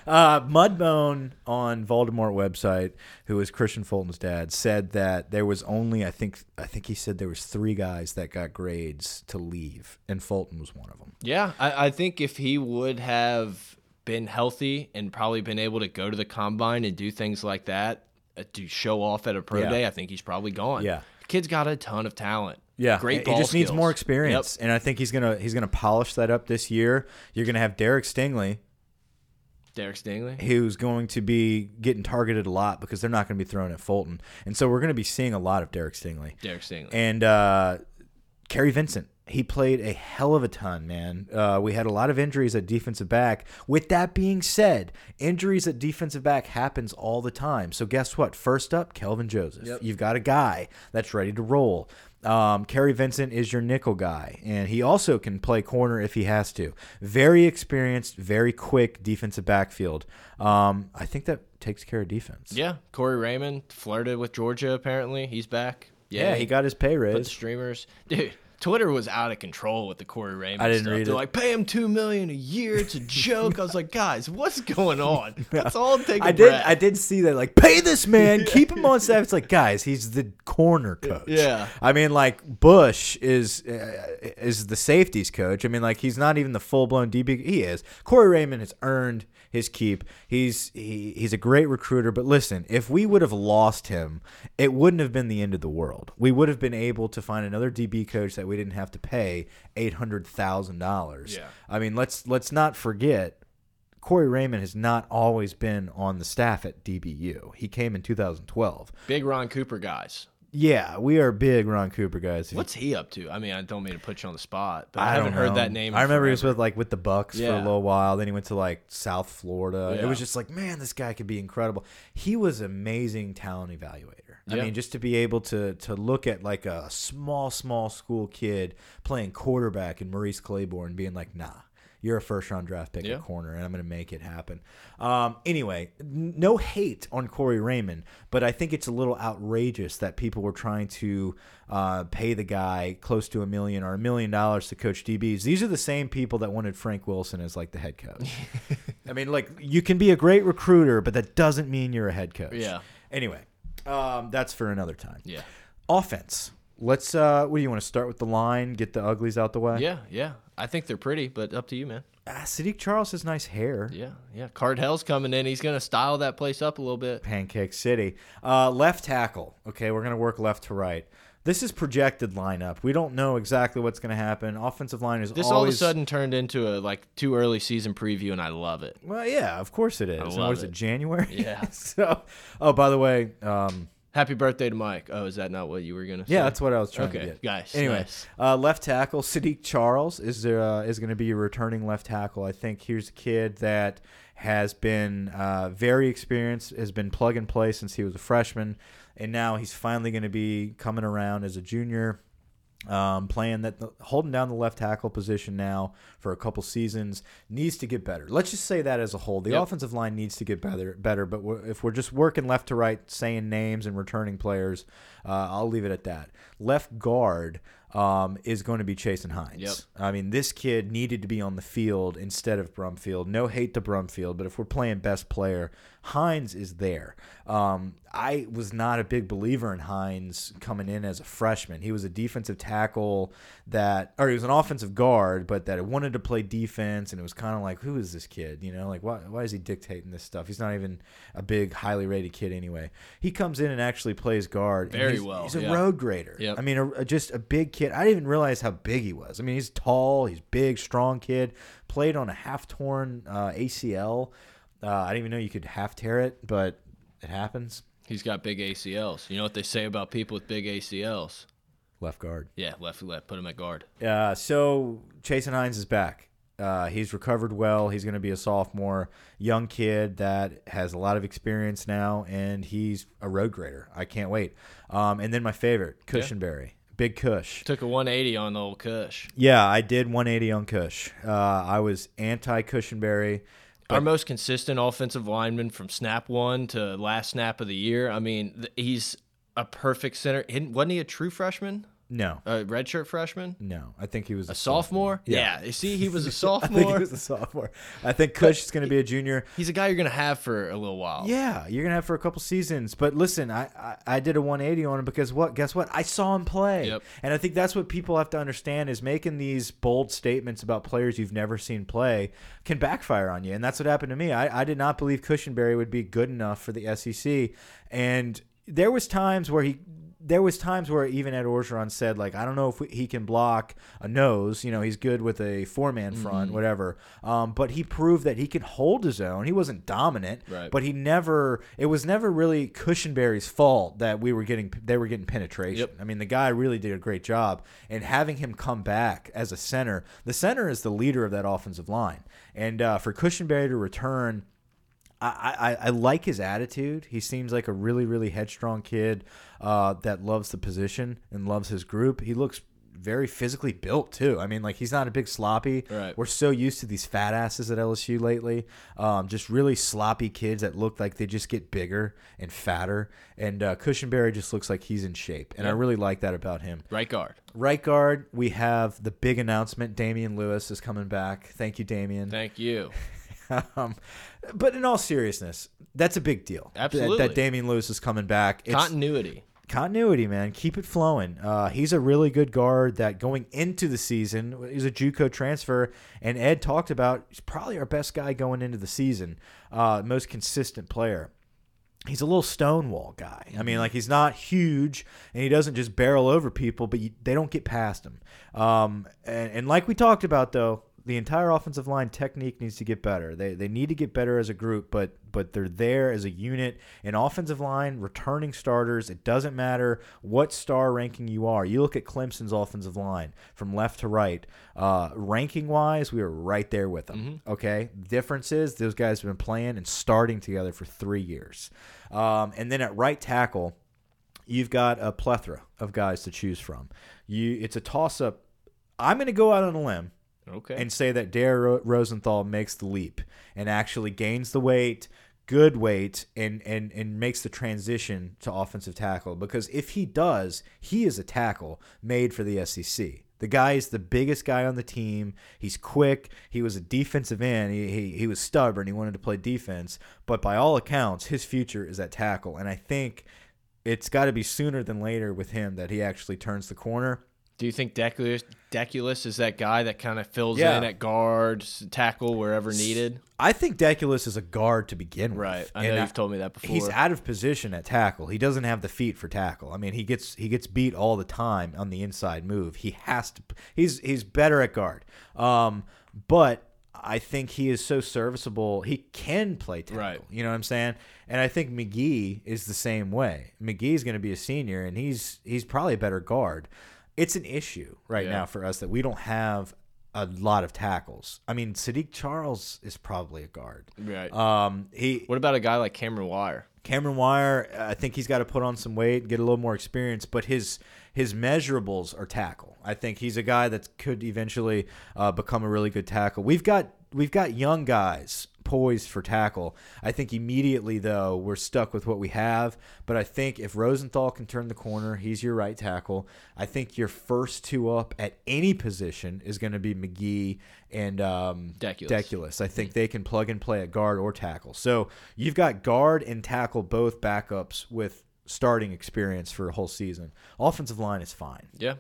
uh, Mudbone on Voldemort website, who is Kristian Fulton's dad, said that there was only I think I think he said there was three guys that got grades to leave, and Fulton was one of them. Yeah, I, I think if he would have been healthy and probably been able to go to the combine and do things like that uh, to show off at a pro Yeah. day, I think he's probably gone. Yeah. Kid's got a ton of talent. Yeah, great. He just needs more experience, and I think he's gonna he's gonna polish that up this year. You're gonna have Derek Stingley, Derek Stingley. who's going to be getting targeted a lot because they're not going to be throwing at Fulton, and so we're going to be seeing a lot of Derek Stingley. Derek Stingley. and uh, Kary Vincent. He played a hell of a ton, man. Uh, we had a lot of injuries at defensive back. With that being said, injuries at defensive back happens all the time. So guess what? First up, Kelvin Joseph. Yep. You've got a guy that's ready to roll. Um, Kary Vincent is your nickel guy, and he also can play corner if he has to. Very experienced, very quick defensive backfield. Um, I think that takes care of defense. yeah, Corey Raymond flirted with Georgia. Apparently, he's back. yeah, he got his pay put raise. streamers. Dude, Twitter was out of control with the Corey Raymond. I didn't stuff. read They're it. like, pay him two million a year. It's a *laughs* joke. I was like, guys, what's going *laughs* on? Let's all take a I did. breath. I did see that. Like, pay this man, *laughs* keep him on staff. It's like, guys, he's the corner coach. Yeah. I mean, like Busch is uh, is the safeties coach. I mean, like he's not even the full blown DB. He is. Corey Raymond has earned his keep. He's he, he's a great recruiter. But listen, if we would have lost him, it wouldn't have been the end of the world. We would have been able to find another DB coach that we didn't have to pay eight hundred thousand dollars. Yeah. I mean, let's let's not forget Corey Raymond has not always been on the staff at DBU. He came in 2012. Big Ron Cooper guys. Yeah, we are big Ron Cooper guys. What's he up to? I mean, I don't mean to put you on the spot, but I I, haven't don't heard know. that name. I remember he was with like with the Bucks for a little while. Then he went to like South Florida. It was just like, man, this guy could be incredible. He was amazing talent evaluator. I Yeah. mean, just to be able to to look at like a small small school kid playing quarterback in Maurice Claiborne, being like, nah. You're a first round draft pick Yeah. at corner, and I'm going to make it happen. Um, anyway, no hate on Corey Raymond, but I think it's a little outrageous that people were trying to uh, pay the guy close to a million or a million dollars to coach DBs. These are the same people that wanted Frank Wilson as like the head coach. *laughs* I mean, like you can be a great recruiter, but that doesn't mean you're a head coach. Yeah. Anyway, um, that's for another time. Yeah. Offense. Let's. Uh, what do you want to start with the line? Get the uglies out the way. Yeah, yeah. I think they're pretty, but up to you, man. Ah, Saahdiq Charles has nice hair. Yeah, yeah. Cardell's coming in. He's gonna style that place up a little bit. Pancake City. Uh, left tackle. Okay, we're gonna work left to right. This is projected lineup. We don't know exactly what's gonna happen. Offensive line is This always all of a sudden turned into a like too early season preview, and I love it. Well, yeah, of course it is. And love what is it. it? January. Yeah. *laughs* so, oh, by the way, um, Happy birthday to Mike. Oh, is that not what you were gonna say? yeah, that's what I was trying to Okay, get. guys, Anyway, nice. uh, left tackle Saahdiq Charles is there uh, is going to be your returning left tackle. I think here's a kid that has been uh, very experienced, has been plug and play since he was a freshman, and now he's finally going to be coming around as a junior. Um, playing that, holding down the left tackle position now for a couple seasons needs to get better. Let's just say that as a whole, the Yep. offensive line needs to get better. Better, but we're, if we're just working left to right, saying names and returning players, uh, I'll leave it at that. Left guard um, is going to be Chasen Hines. Yep. I mean, this kid needed to be on the field instead of Brumfield. No hate to Brumfield, but if we're playing best player, Hines is there. Um, I was not a big believer in Hines coming in as a freshman. He was a defensive tackle that, or he was an offensive guard, but that wanted to play defense, and it was kind of like, who is this kid? You know, like why, why is he dictating this stuff? He's not even a big, highly rated kid anyway. He comes in and actually plays guard. Very he's- well, He's a yeah. road grader. Yep. I mean, a, a- just a big kid. I didn't even realize how big he was. I mean, he's tall, he's big, strong kid. Played on a half torn uh, ACL. Uh, I didn't even know you could half tear it, but it happens. He's got big ACLs. You know what they say about people with big ACLs? Left guard. Yeah, left left. Put him at guard. Uh, so Chasen Hines is back. Uh, he's recovered well. He's going to be a sophomore, young kid that has a lot of experience now, and he's a road grader. I can't wait. Um, and then my favorite, Cushenberry, Big Cush. Took a 180 on the old Cush. Yeah, I did 180 on Cush. Uh, I was anti Cushenberry. Our most consistent offensive lineman from snap one to last snap of the year. I mean, he's a perfect center. Wasn't he a true freshman? No, A redshirt freshman? no, I think he was A sophomore? Yeah. Yeah. You see, he was a sophomore. *laughs* I think he was a sophomore. I think Cush is going to be a junior. He's a guy you're gonna have for a little while. Yeah, you're gonna have for a couple seasons. But listen, I, I I did a 180 on him because what? Guess what? I saw him play, Yep. and I think that's what people have to understand is making these bold statements about players you've never seen play can backfire on you, and that's what happened to me. I, I did not believe Cushenberry would be good enough for the SEC, and there was times where he. There was times where even Ed Orgeron said, like, I don't know if we, he can block a nose. You know, he's good with a four-man front, whatever. Um, but he proved that he can hold his own. He wasn't dominant, Right. but he never it was never really Cushenberry's fault that we were getting they were getting penetration. Yep. I mean the guy really did a great job and having him come back as a center. The center is the leader of that offensive line. And uh, for Cushenberry to return I, I, I like his attitude. He seems like a really, really headstrong kid uh, that loves the position and loves his group. He looks very physically built too. I mean, like he's not a big sloppy. Right. We're so used to these fat asses at LSU lately. Um, just really sloppy kids that look like they just get bigger and fatter. And uh, Cushenberry just looks like he's in shape, and I really like that about him. Right guard. Right guard, we have the big announcement: Damien Lewis is coming back. Thank you, Damien. Thank you. *laughs* *laughs* um, but in all seriousness, that's a big deal. that- Absolutely. That, Damien Lewis is coming back. It's Continuity. continuity, man. Keep it flowing. Uh, he's a really good guard that going into the season, he's a JUCO transfer, and Ed talked about he's probably our best guy going into the season, uh, most consistent player. He's a little stonewall guy. I mean, like he's not huge, and he doesn't just barrel over people, but you, they don't get past him. Um, and, and like we talked about, though, the entire offensive line technique needs to get better. They, they need to get better as a group, but but they're there as a unit. An offensive line, returning starters. It doesn't matter what star ranking you are. You look at Clemson's offensive line from left to right. Uh, ranking wise, we are right there with them. Okay. Difference is those guys have been playing and starting together for three years. Um, and then at right tackle, you've got a plethora of guys to choose from. You, it's a toss up. I'm going to go out on a limb Okay. and say that Dare Ro- Rosenthal makes the leap and actually gains the weight, good weight, and and and makes the transition to offensive tackle. Because if he does, he is a tackle made for the SEC. The guy is the biggest guy on the team. He's quick. He was a defensive end. He, he, he was stubborn. He wanted to play defense. But by all accounts, his future is at tackle. And I think it's got to be sooner than later with him that he actually turns the corner. Do you think Deculus, Deculus is that guy that kind of fills Yeah. in at guard, tackle wherever needed? I think Deculus is a guard to begin with. Right. I And know you've told me that before. He's out of position at tackle. He doesn't have the feet for tackle. I mean, he gets he gets beat all the time on the inside move. He has to. He's he's better at guard. Um, but I think he is so serviceable. He can play tackle. Right. You know what I'm saying? And I think Magee is the same way. Magee's going to be a senior, and he's he's probably a better guard. It's an issue right Yeah. now for us that we don't have a lot of tackles. I mean, Saahdiq Charles is probably a guard. right. Um, he what about a guy like Cameron Wire? Cameron Wire, I think he's got to put on some weight, get a little more experience, but his his measurables are tackle. I think he's a guy that could eventually uh, become a really good tackle. We've got we've got young guys poised for tackle. I think immediately though we're stuck with what we have, but I think if Rosenthal can turn the corner, he's your right tackle. I think your first two up at any position is going to be Magee and um, Deculus. Deculus. I think they can plug and play at guard or tackle. So you've got guard and tackle both backups with starting experience for a whole season. Offensive line is fine. Yeah.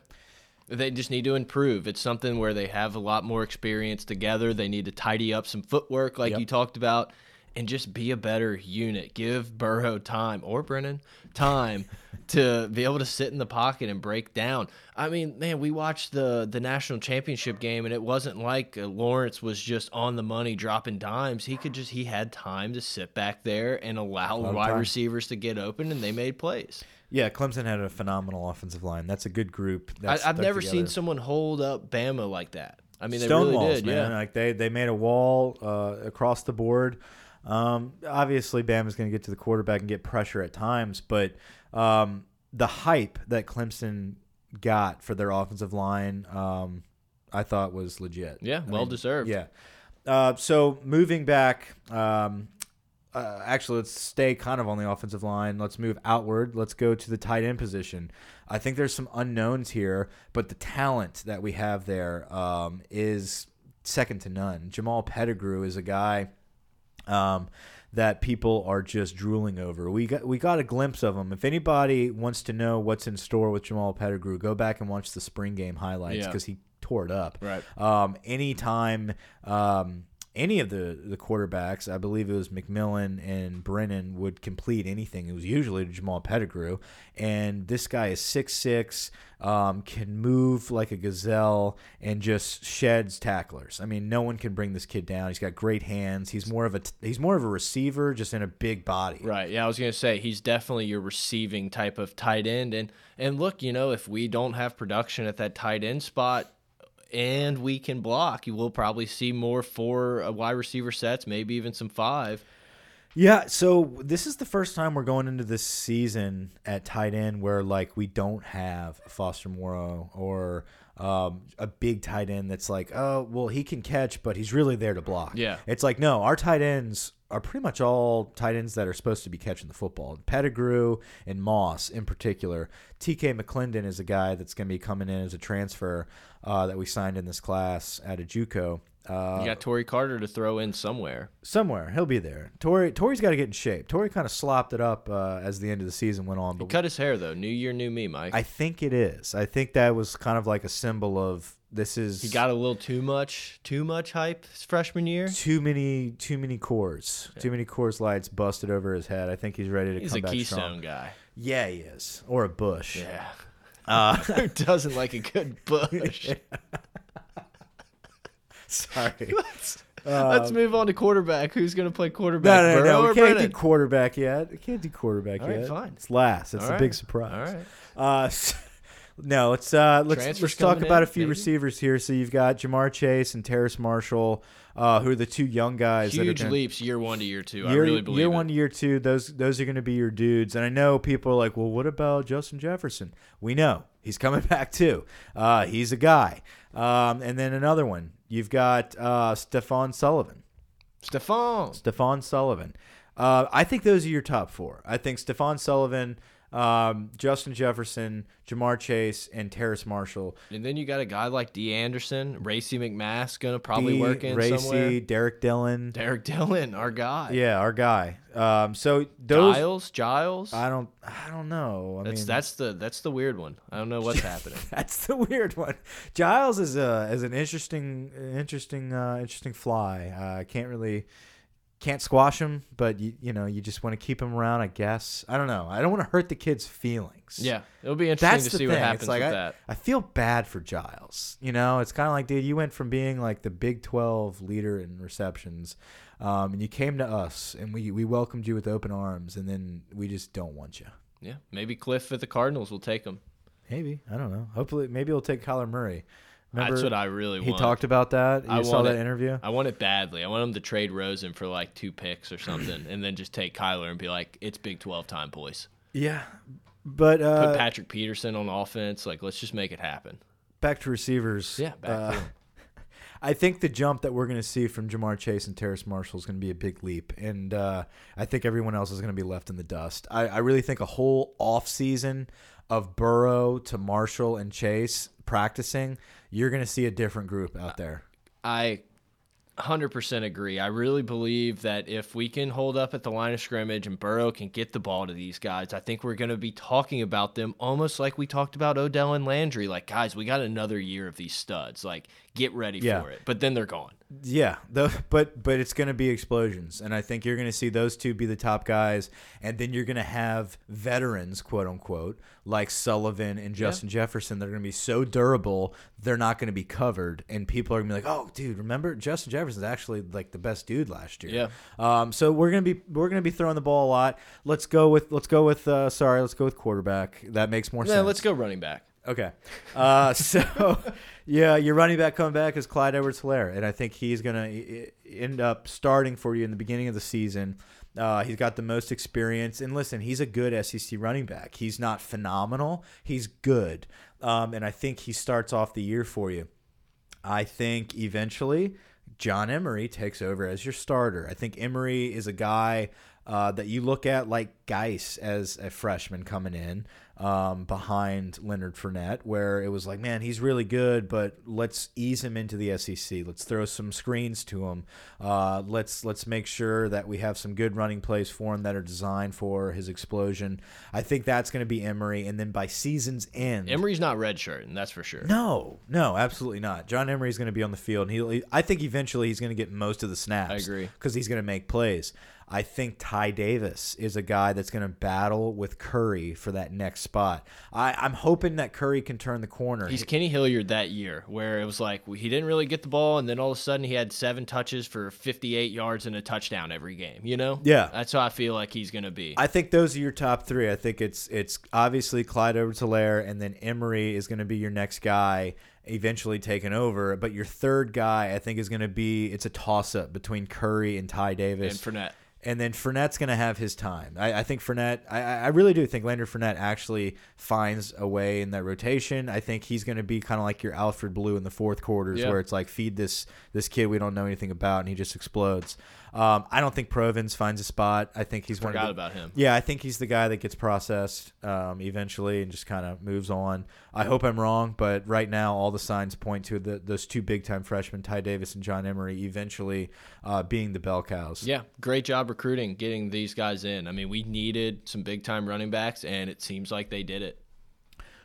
They just need to improve. It's something where they have a lot more experience together. They need to tidy up some footwork, like Yep. you talked about. and just be a better unit. Give Burrow time or Brennan time *laughs* to be able to sit in the pocket and break down. I mean, man, we watched the the national championship game, and it wasn't like uh, Lawrence was just on the money dropping dimes. He could just he had time to sit back there and allow wide time. receivers to get open, and they made plays. Yeah, Clemson had a phenomenal offensive line. That's a good group. I, That's I've stuck never seen someone hold up Bama like that. I mean, they really did. man. Yeah. Like they they made a wall uh, across the board. Um, obviously, Bama's going to get to the quarterback and get pressure at times, but um, the hype that Clemson got for their offensive line, um, I thought was legit. Yeah, I well deserved. Yeah. Uh, so moving back, um, uh, actually, let's stay kind of on the offensive line. Let's move outward. Let's go to the tight end position. I think there's some unknowns here, but the talent that we have there um, is second to none. Jamal Pettigrew is a guy um, that people are just drooling over. We got we got a glimpse of him. If anybody wants to know what's in store with Jamal Pettigrew, go back and watch the spring game highlights Yeah. because he tore it up. Right. Um, anytime um, any of the the quarterbacks, I believe it was McMillan and Brennan, would complete anything, it was usually Jamal Pettigrew. And this guy is six six, um, can move like a gazelle, and just sheds tacklers. I mean, no one can bring this kid down. He's got great hands. He's more of a he's more of a receiver, just in a big body. Right. Yeah, I was gonna say he's definitely your receiving type of tight end, and and look, you know, if we don't have production at that tight end spot, and we can block, you will probably see more four uh, wide receiver sets, maybe even some five. Yeah, so this is the first time we're going into this season at tight end where like we don't have Foster Moreau or um, a big tight end that's like, oh, well, he can catch, but he's really there to block. Yeah. it's like no, our tight ends are pretty much all tight ends that are supposed to be catching the football. Pettigrew and Moss in particular. TK McLendon is a guy that's going to be coming in as a transfer uh, that we signed in this class at a JUCO. Uh, You got Tory Carter to throw in somewhere. somewhere he'll be there. Tory Tory's got to get in shape. Tory kind of slopped it up uh, as the end of the season went on, He cut his hair though. New year, new me, Mike. I think it is. I think that was kind of like a symbol of this is he got a little too much, too much hype freshman year. too many too many Coors, too many Coors lights busted over his head. I think he's ready to He's come a back Keystone strong. guy. Yeah, he is, or a Busch. Yeah. Uh, *laughs* Who doesn't like a good *laughs* bush? sorry. Let's move on to quarterback. Who's going to play quarterback? No, no, no, Burrow no. or We can't Brennan? do quarterback yet. We can't do quarterback All right, yet. fine. It's last. It's All a right. big surprise. All right. Uh, *laughs* s- no, let's uh, let's Transfers let's talk about in, a few maybe? receivers here. So you've got Ja'Marr Chase and Terrace Marshall, uh, who are the two young guys. that are Huge gonna, leaps year one to year two. I Year, really believe year it. one to year two, those those are going to be your dudes. And I know people are like, well, what about Justin Jefferson? We know he's coming *laughs* back too. Uh, he's a guy. Um, and then another one, you've got uh, Stephon Sullivan. Stephon. Stephon Sullivan. Uh, I think those are your top four. I think Stephon Sullivan, um, Justin Jefferson, Ja'Marr Chase, and Terrace Marshall. And then you got a guy like D. Anderson, Racey McMath going to probably D, work in Racey, somewhere. Derrick Dillon. Derrick Dillon, our guy. Yeah, our guy. Um, so those Giles, Giles. I don't I don't know. I that's mean that's the that's the weird one. I don't know what's *laughs* happening. that's the weird one. Giles is a is an interesting interesting uh, interesting fly. I uh, can't really can't squash him, but you you know you just want to keep him around. I guess I don't know. I don't want to hurt the kid's feelings. Yeah, it'll be interesting That's to see thing. what happens it's like with I, that. I feel bad for Giles. You know, it's kind of like, dude, you went from being like the Big Twelve leader in receptions, um, and you came to us, and we we welcomed you with open arms, and then we just don't want you. Yeah, maybe Kliff at the Cardinals will take him. Maybe I don't know. Hopefully, maybe he'll take Kyler Murray. Remember, That's what I really he want. He talked about that. You I saw that it. interview. I want it badly. I want him to trade Rosen for like two picks or something, and then just take Kyler and be like, "It's Big Twelve time, boys." Yeah, but Put uh, Patrick Peterson on offense. Like, let's just make it happen. back to receivers. Yeah, back uh, to. *laughs* I think the jump that we're going to see from Ja'Marr Chase and Terrace Marshall is going to be a big leap, and uh, I think everyone else is going to be left in the dust. I, I really think a whole off season of Burrow to Marshall and Chase practicing, you're going to see a different group out there. I 100% agree. I really believe that if we can hold up at the line of scrimmage and Burrow can get the ball to these guys, I think we're going to be talking about them almost like we talked about Odell and Landry. Like, guys, we got another year of these studs. Like, get ready Yeah. for it. But then they're gone. Yeah, the, *laughs* but but it's going to be explosions, and I think you're going to see those two be the top guys, and then you're going to have veterans, quote unquote, like Sullivan and Justin Jefferson. They're going to be so durable, they're not going to be covered, and people are going to be like, "Oh, dude, remember Justin Jefferson's actually like the best dude last year." Yeah. Um. So we're gonna be we're gonna be throwing the ball a lot. Let's go with let's go with uh, sorry, let's go with quarterback. That makes more Yeah, sense. let's go running back. Okay. Uh, *laughs* so, yeah, your running back coming back is Clyde Edwards Helaire, and I think he's going to end up starting for you in the beginning of the season. Uh, he's got the most experience. And listen, he's a good SEC running back. He's not phenomenal, he's good. Um, and I think he starts off the year for you. I think eventually John Emery takes over as your starter. I think Emery is a guy uh, that you look at like Guice as a freshman coming in um, behind Leonard Fournette, where it was like, man, he's really good, but let's ease him into the SEC. Let's throw some screens to him. Uh, let's let's make sure that we have some good running plays for him that are designed for his explosion. I think that's going to be Emery, and then by season's end, Emery's not redshirt, and that's for sure. no, no, absolutely not. John Emery's going to be on the field, and he. I think eventually he's going to get most of the snaps. I agree. because he's going to make plays. I think Ty Davis is a guy that's going to battle with Curry for that next spot. I, I'm hoping that Curry can turn the corner. He's Kenny Hilliard that year, where it was like he didn't really get the ball, and then all of a sudden he had seven touches for 58 yards and a touchdown every game. You know? Yeah. That's how I feel like he's gonna be. I think those are your top three. I think it's it's obviously Clyde Helaire and then Emery is going to be your next guy, eventually taken over. But your third guy, I think, is going to be it's a toss up between Curry and Ty Davis. and Fournette. And then Fournette's going to have his time. I, I think Fournette, I, I really do think Leonard Fournette actually finds a way in that rotation. I think he's going to be kind of like your Alfred Blue in the fourth quarters, Yeah. where it's like feed this this kid we don't know anything about, and he just explodes. Um, I don't think Provens finds a spot. I think he's one of Forgot the- about him. yeah, I think he's the guy that gets processed um, eventually and just kind of moves on. I hope I'm wrong, but right now all the signs point to the, those two big time freshmen, Ty Davis and John Emery, eventually uh, being the bell cows. Yeah, great job recruiting, getting these guys in. I mean, we needed some big time running backs, and it seems like they did it.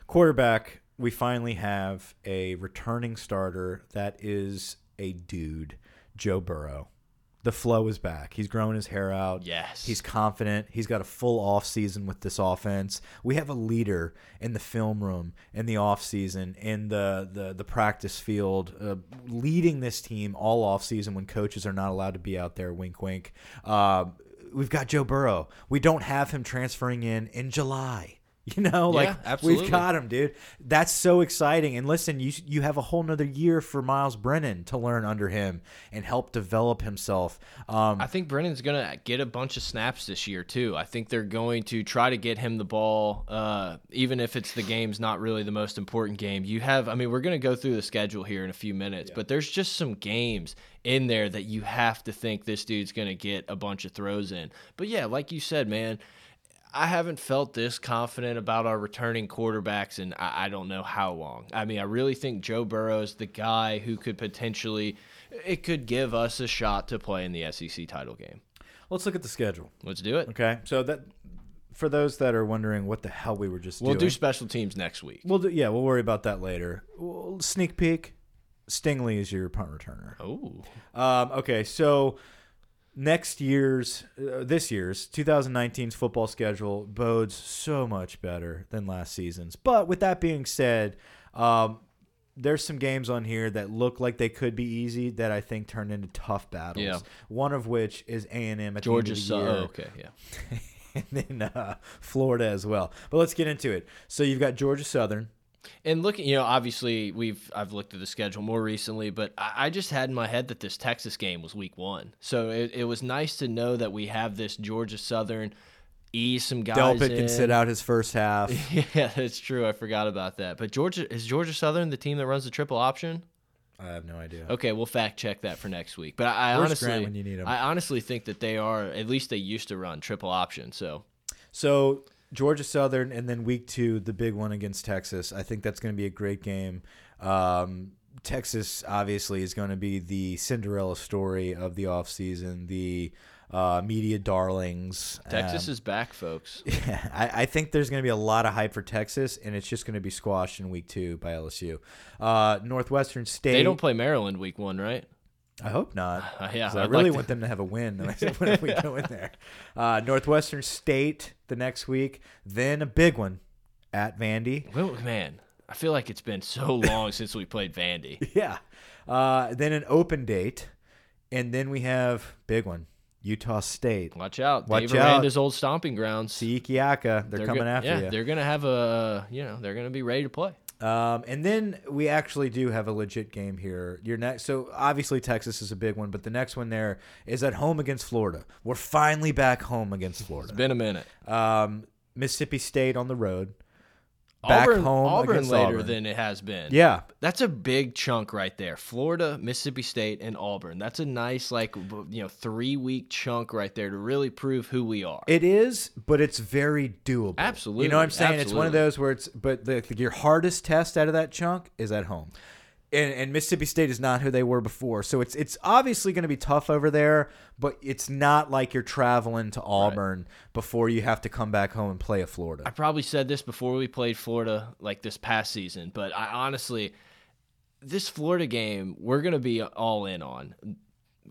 Quarterback, we finally have a returning starter that is a dude, Joe Burrow. The flow is back. He's growing his hair out. Yes. He's confident. He's got a full off season with this offense. We have a leader in the film room, in the off season, in the the, the practice field, uh, leading this team all off season when coaches are not allowed to be out there. Wink, wink. Uh, we've got Joe Burrow. We don't have him transferring in in July. *laughs* You know, like absolutely. we've got him, dude. That's so exciting. And listen, you you have a whole nother year for Myles Brennan to learn under him and help develop himself. Um, I think Brennan's gonna get a bunch of snaps this year too. I think they're going to try to get him the ball, uh, even if it's the game's not really the most important game. You have, I mean, we're gonna go through the schedule here in a few minutes, but there's just some games in there that you have to think this dude's gonna get a bunch of throws in. But yeah, like you said, man. I haven't felt this confident about our returning quarterbacks in I, I don't know how long. I mean, I really think Joe Burrow's the guy who could potentially, it could give us a shot to play in the SEC title game. let's look at the schedule. Let's do it. Okay, so that for those that are wondering what the hell we were just We'll do special teams next week. we'll do. Yeah, we'll worry about that later. Well, sneak peek. Stingley is your punt returner. Oh, Um, okay, so next year's, uh, this year's 2019's football schedule bodes so much better than last season's. But with that being said, um, there's some games on here that look like they could be easy that I think turn into tough battles. Yeah. One of which is A and M at Georgia. the end of the year oh, okay, yeah. *laughs* and then uh, Florida as well. But let's get into it. So you've got Georgia Southern. And looking, you know, obviously we've I've looked at the schedule more recently, but I, I just had in my head that this Texas game was week one, so it, it was nice to know that we have this Georgia Southern ease some guys. Delpit in. can sit out his first half. *laughs* Yeah, that's true. I forgot about that. But Georgia is Georgia Southern the team that runs the triple option. I have no idea. Okay, we'll fact check that for next week. But I, I honestly, when you need? I honestly think that they are at least they used to run triple option. So So Georgia Southern, and then week two, the big one against Texas. I think that's going to be a great game. Um, Texas obviously is going to be the Cinderella story of the offseason, the uh, media darlings. Texas Um, is back, folks. *laughs* Yeah, I, I think there's going to be a lot of hype for Texas, and it's just going to be squashed in week two by LSU. Uh, Northwestern State. They don't play Maryland week one, right? I hope not. *sighs* Uh, yeah, I really like want them to have a win *laughs* What when we go in there. Uh, Northwestern State the next week, then a big one at Vandy. Well, man, I feel like it's been so *laughs* long since we played Vandy. Yeah. Uh, then an open date, and then we have big one, Utah State. Watch out, Watch Dave out. Aranda's old stomping grounds. Siikiaka, they're, coming after yeah, you. they're gonna have a, you know, they're gonna be ready to play. Um, and then we actually do have a legit game here. Your next, so obviously Texas is a big one, but the next one there is at home against Florida. We're finally back home against Florida. It's been a minute. Um, Mississippi State on the road. Back Auburn, home Auburn later Auburn. than it has been. Yeah, That's a big chunk right there. Florida, Mississippi State, and Auburn. That's a nice, like, you know, three week chunk right there to really prove who we are. it is, but it's very doable. Absolutely, You know what I'm saying? It's one of those where it's, but the, your hardest test out of that chunk is at home. And, and Mississippi State is not who they were before, so it's it's obviously going to be tough over there. But it's not like you're traveling to Auburn before you have to come back home and play a Florida. I probably said this before we played Florida, like this past season, but I honestly, this Florida game, we're going to be all in on.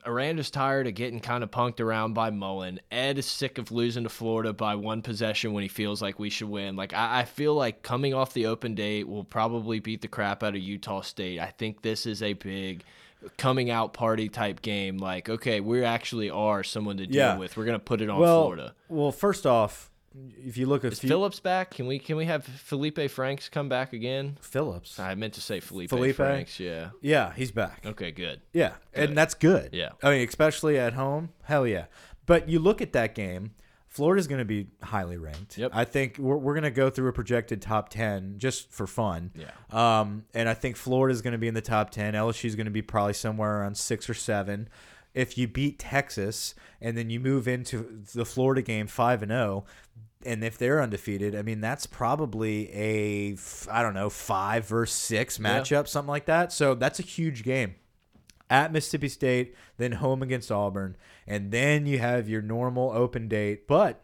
Aranda's tired of getting kind of punked around by Mullen. Ed is sick of losing to Florida by one possession when he feels like we should win. Like I, I feel like coming off the open date, we'll probably beat the crap out of Utah State. I think this is a big coming out party type game. Like, okay, we actually are someone to deal Yeah. with. We're gonna put it on well, Florida. well, first off, if you look at Is Phillips back? Can we can we have Feleipe Franks come back again? Phillips, I meant to say Feleipe, Feleipe? Franks. Yeah. yeah, he's back. Okay. Good. Yeah, and that's good. Yeah. I mean, especially at home, hell yeah. But you look at that game, Florida's going to be highly ranked. Yep. I think we're, we're going to go through a projected top 10 just for fun. Yeah. Um, and I think Florida's going to be in the top 10. LSU's going to be probably somewhere around six or seven. If you beat Texas and then you move into the Florida game 5 and 0, and if they're undefeated, I mean, that's probably a I don't know, five versus six Yeah. matchup, something like that. So that's a huge game at Mississippi State, then home against Auburn, and then you have your normal open date. But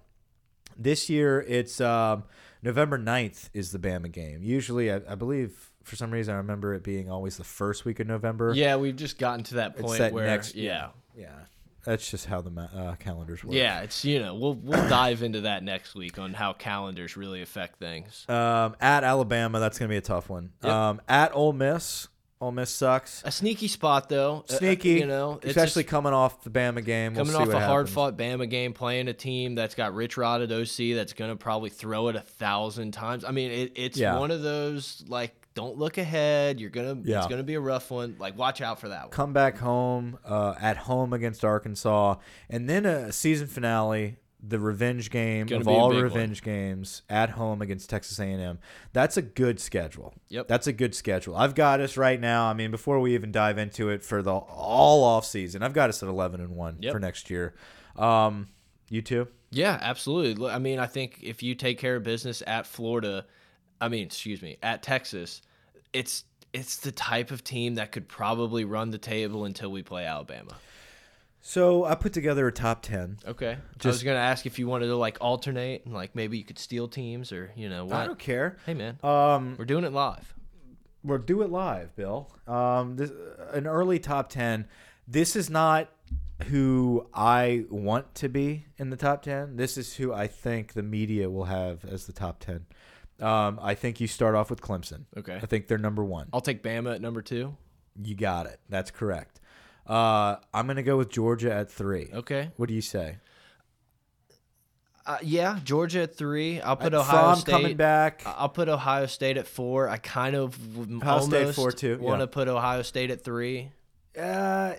this year it's um, November 9th is the Bama game. Usually, I, I believe for some reason I remember it being always the first week of November. Yeah, we've just gotten to that point that where next. yeah. yeah. That's just how the ma- uh, calendars work. Yeah, it's you know we'll we'll dive into that next week on how calendars really affect things. Um, at Alabama, that's gonna be a tough one. Yep. Um, at Ole Miss, Ole Miss sucks. A sneaky spot though, uh, Sneaky, you know, it's especially coming off the Bama game. We'll coming see off a hard fought Bama game, playing a team that's got Rich Rod at OC, that's gonna probably throw it a thousand times. I mean, it, it's Yeah. one of those like don't look ahead. You're gonna Yeah. it's gonna be a rough one. Like watch out for that one. come back home uh, at home against Arkansas, and then a season finale, the revenge game Gonna of all big one. revenge games at home against Texas A&M. That's a good schedule. Yep. that's a good schedule. I've got us right now. I mean, before we even dive into it for the all off season, I've got us at eleven and one Yep. for next year. Um, you too? Yeah, absolutely. I mean, I think if you take care of business at Florida, I mean, excuse me, at Texas, it's it's the type of team that could probably run the table until we play Alabama. So I put together a top ten. Okay. I was Just- gonna ask if you wanted to like alternate and like maybe you could steal teams or you know what. I don't care. Hey man, Um, we're doing it live. We'll do it live, Bill. Um, this, an early top ten. This is not who I want to be in the top ten. This is who I think the media will have as the top ten. Um, I think you start off with Clemson. Okay. I think they're number one. I'll take Bama at number two. You got it. That's correct. Uh, I'm gonna go with Georgia at three. Okay. What do you say? Uh, yeah, Georgia at three. I'll put Uh, Ohio State. coming back. I'll put Ohio State at four. I kind of Ohio almost four, too, Want yeah. to put Ohio State at three. Uh,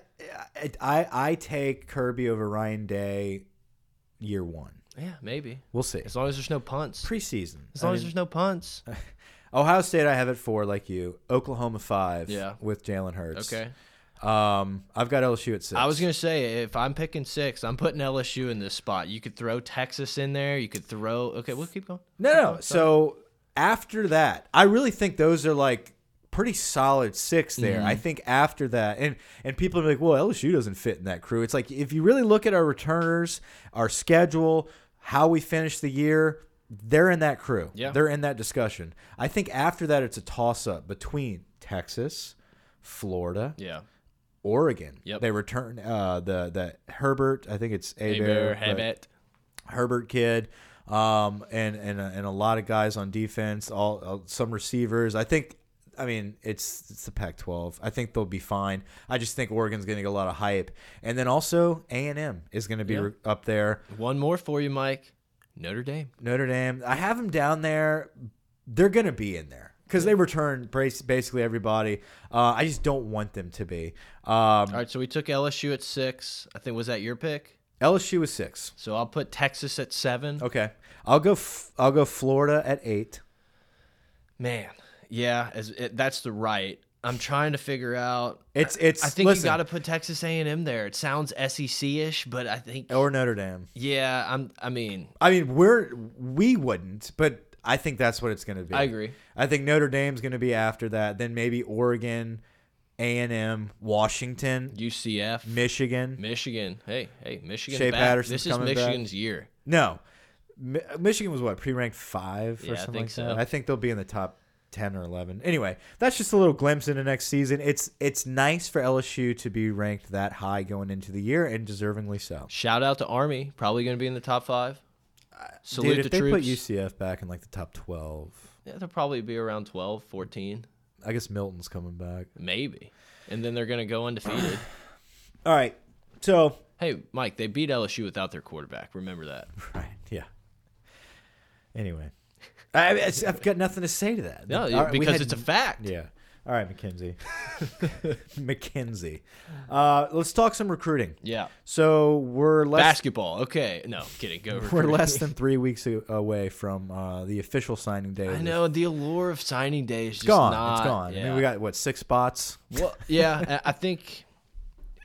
I I take Kirby over Ryan Day, year one. Yeah, maybe. We'll see. As long as there's no punts. Preseason. As I long as mean, there's no punts. *laughs* Ohio State, I have it four, like you. Oklahoma five. Yeah. With Jalen Hurts. Okay. Um, I've got LSU at six. I was gonna say if I'm picking six, I'm putting LSU in this spot. You could throw Texas in there. You could throw. Okay, we'll keep going. no, no. So after that, I really think those are like pretty solid six there. Mm-hmm. I think after that, and and people are like, well, LSU doesn't fit in that crew. It's like if you really look at our returners, our schedule, how we finish the year. They're in that crew. Yeah. They're in that discussion. I think after that, it's a toss up between Texas, Florida, Yeah. Oregon. Yep. They return uh, the the Herbert. I think it's Aber, Herbert. Herbert kid, um, and and a, and a lot of guys on defense. All uh, some receivers. I think. I mean, it's it's the Pac-12. I think they'll be fine. I just think Oregon's going to get a lot of hype, and then also A and M is going to be Yeah. up there. One more for you, Mike. Notre Dame. Notre Dame. I have them down there. They're going to be in there because they return basically everybody. Uh, I just don't want them to be. Um, All right, so we took LSU at six. I think was that your pick. LSU was six. So I'll put Texas at seven. Okay, I'll go. F- I'll go Florida at eight. Man, yeah, as it, that's the right. I'm trying to figure out. It's it's. I think listen, you got to put Texas A&M there. It sounds SEC-ish, but I think or Notre Dame. yeah, I'm. I mean, I mean, we're we wouldn't, but I think that's what it's going to be. I agree. I think Notre Dame's going to be after that. Then maybe Oregon, A and M, Washington, UCF, Michigan. Michigan. Hey, hey, Michigan. Shea back. Patterson's This is coming back. Michigan's year. No, Mi- Michigan was what pre-ranked five Yeah, or I something think like so. that. I think they'll be in the top ten or eleven. Anyway, that's just a little glimpse into next season. It's it's nice for LSU to be ranked that high going into the year, and deservingly so. Shout out to Army. Probably going to be in the top five. Salute Dude, if the they troops. put UCF back in like the top twelve, yeah, they'll probably be around 12, 14, I guess Milton's coming back. maybe. And then they're going to go undefeated. *sighs* All right, so hey, Mike, they beat LSU without their quarterback. Remember that. *laughs* Right. Yeah. Anyway, I, I- I've got nothing to say to that. No, right, because had- it's a fact. Yeah. All right, McKenzie. *laughs* McKenzie. Uh, let's talk some recruiting. Yeah. So we're less Basketball. Okay. No, kidding. Go. *laughs* we're less than three weeks away from uh, the official signing day. I know the allure of signing day is gone. not. it's gone. I Yeah. mean, we got what six spots. Well, yeah, *laughs* I I think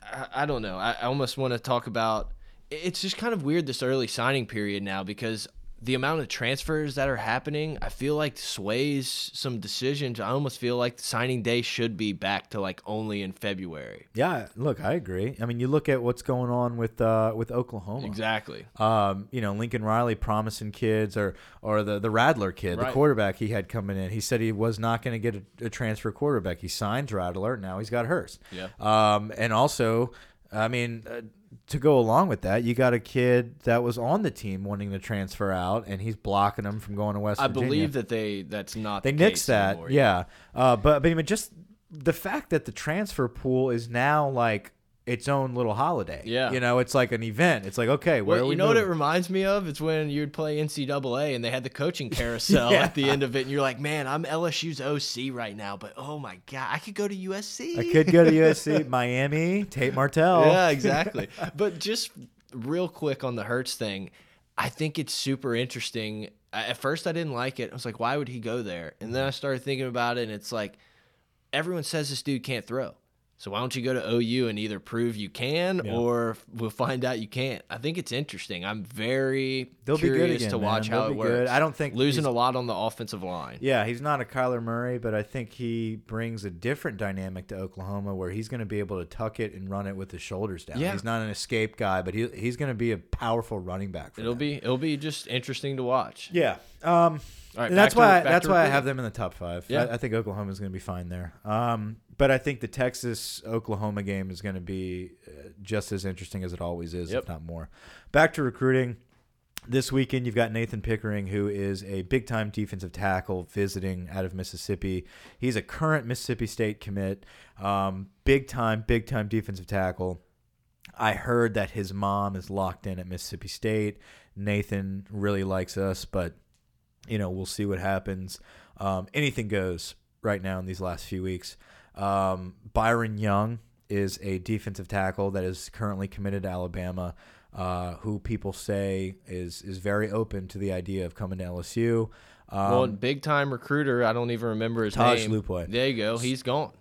I, I don't know. I, I almost want to talk about. It's just kind of weird this early signing period now because the amount of transfers that are happening, I feel like sways some decisions. I almost feel like signing day should be back to like only in February. Yeah. Look, I agree. I mean, you look at what's going on with uh, with Oklahoma. Exactly. um, you know, Lincoln Riley promising kids, or or the the Rattler kid, the quarterback he had coming in. He said he was not going to get a, a transfer quarterback. He signed Rattler. Now he's got Hurts. Yeah. Um, and also, I mean, uh, to go along with that, you got a kid that was on the team wanting to transfer out, and he's blocking him from going to West I Virginia. believe that they that's not they the nixed case that. anymore. yeah. Uh, but but I mean, just the fact that the transfer pool is now like its own little holiday. Yeah. You know, it's like an event. It's like okay, where Well, are we you know what it reminds me of? It's when you'd play NCAA and they had the coaching *laughs* carousel Yeah. at the end of it, and you're like, "Man, I'm LSU's OC right now, but oh my god, I could go to USC." I could go to USC, *laughs* Miami, Tate Martell. Yeah, *laughs* exactly. but just real quick on the Hurts thing, I think it's super interesting. At first, I didn't like it. I was like, "Why would he go there?" And then I started thinking about it, and it's like everyone says this dude can't throw. So why don't you go to OU and either prove you can Yeah. or we'll find out you can't? I think it's interesting. I'm very They'll curious again, to watch man. how They'll it be works. good. I don't think losing a lot on the offensive line. Yeah, he's not a Kyler Murray, but I think he brings a different dynamic to Oklahoma where he's going to be able to tuck it and run it with his shoulders down. Yeah. He's not an escape guy, but he, he's going to be a powerful running back. For It'll them. be it'll be just interesting to watch. Yeah. Um, All right, and that's to- why back that's why I have them in the top five. Yeah. I, I think Oklahoma is going to be fine there. Um, but I think the Texas Oklahoma game is going to be uh, just as interesting as it always is, Yep. if not more. Back to recruiting. This weekend, you've got Nathan Pickering, who is a big time defensive tackle visiting out of Mississippi. He's a current Mississippi State commit, um, big time, big time defensive tackle. I heard that his mom is locked in at Mississippi State. Nathan really likes us, but you know we'll see what happens. Um, anything goes right now in these last few weeks. Um, Byron Young is a defensive tackle that is currently committed to Alabama, uh, who people say is is very open to the idea of coming to LSU. Um, well, big time recruiter. I don't even remember his Taj name. Lupoi. There you go. He's gone.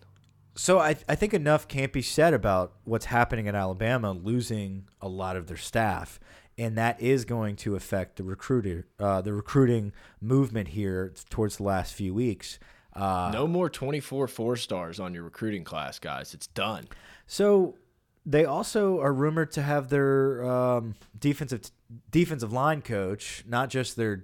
So I I think enough can't be said about what's happening in Alabama losing a lot of their staff, and that is going to affect the recruiter uh, the recruiting movement here towards the last few weeks. Uh, No more 24 four stars on your recruiting class, guys. It's done. So they also are rumored to have their um, defensive defensive line coach, not just their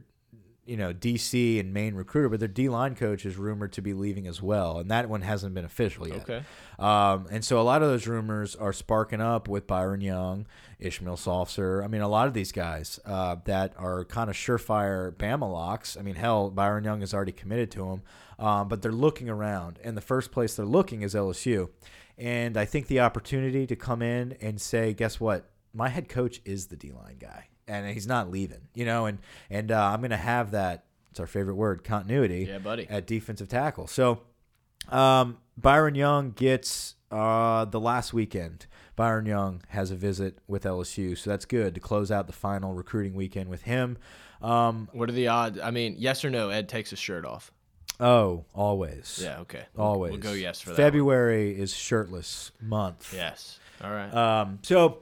you know DC and main recruiter, but their D line coach is rumored to be leaving as well, and that one hasn't been official yet. Okay. Um, and so a lot of those rumors are sparking up with Byron Young, Ishmael Sopsher. I mean, a lot of these guys uh, that are kind of surefire Bama locks. I mean, hell, Byron Young is already committed to him, um, but they're looking around, and the first place they're looking is LSU. And I think the opportunity to come in and say, guess what? My head coach is the D line guy, and he's not leaving. You know, and and uh, I'm going to have that. It's our favorite word, continuity. Yeah, buddy. At defensive tackle. So um, Byron Young gets uh, the last weekend. Byron Young has a visit with LSU, so that's good to close out the final recruiting weekend with him. Um, What are the odds? I mean, yes or no? Ed takes his shirt off. oh, always. Yeah. Okay. Always. We'll go yes for that. one. February is shirtless month. Yes. All right. Um, so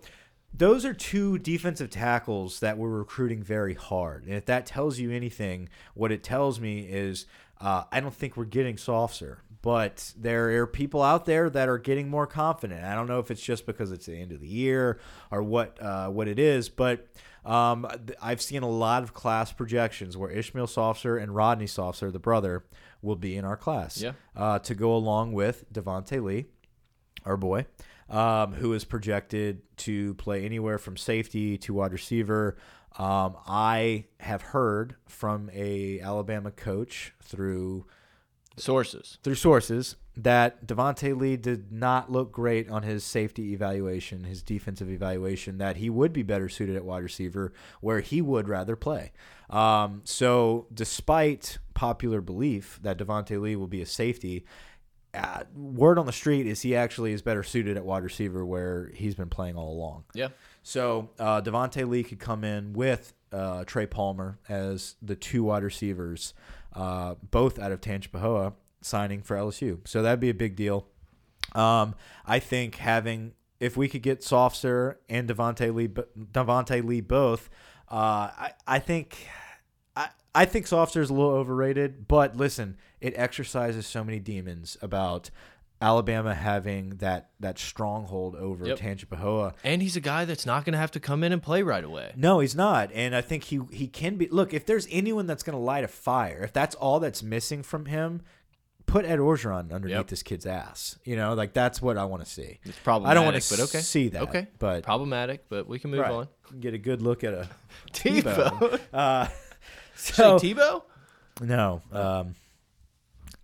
those are two defensive tackles that we're recruiting very hard. And if that tells you anything, what it tells me is uh, I don't think we're getting Sopsher, but there are people out there that are getting more confident. I don't know if it's just because it's the end of the year or what uh, what it is, but um, I've seen a lot of class projections where Ishmael Sopsher and Rodney Sopsher, the brother, will be in our class Yeah. uh, to go along with Devonta Lee our boy, um, who is projected to play anywhere from safety to wide receiver. Um, I have heard from a Alabama coach through Sources. through sources that Devonta Lee did not look great on his safety evaluation, his defensive evaluation, that he would be better suited at wide receiver where he would rather play. Um, so, despite popular belief that Devonta Lee will be a safety, uh, word on the street is he actually is better suited at wide receiver where he's been playing all along. Yeah. So uh, Devonta Lee could come in with uh, Trey Palmer as the two wide receivers, uh, both out of Tangipahoa, signing for LSU. So that'd be a big deal. Um, I think having if we could get Sopsher and Devonta Lee, Devonta Lee both, uh, I I think. I, I think Sopsher is a little overrated, but listen, it exercises so many demons about Alabama having that that stronghold over Yep. Tangipahoa. And he's a guy that's not going to have to come in and play right away. No, he's not, and I think he he can be. Look, if there's anyone that's going to light a fire, if that's all that's missing from him, put Ed Orgeron underneath Yep. this kid's ass. You know, like that's what I want to see. It's problematic. I don't want to but okay. see that. Okay. but Problematic, but we can move right, on. get a good look at a *laughs* Tebow. Uh, *laughs* so Tebow? no, um,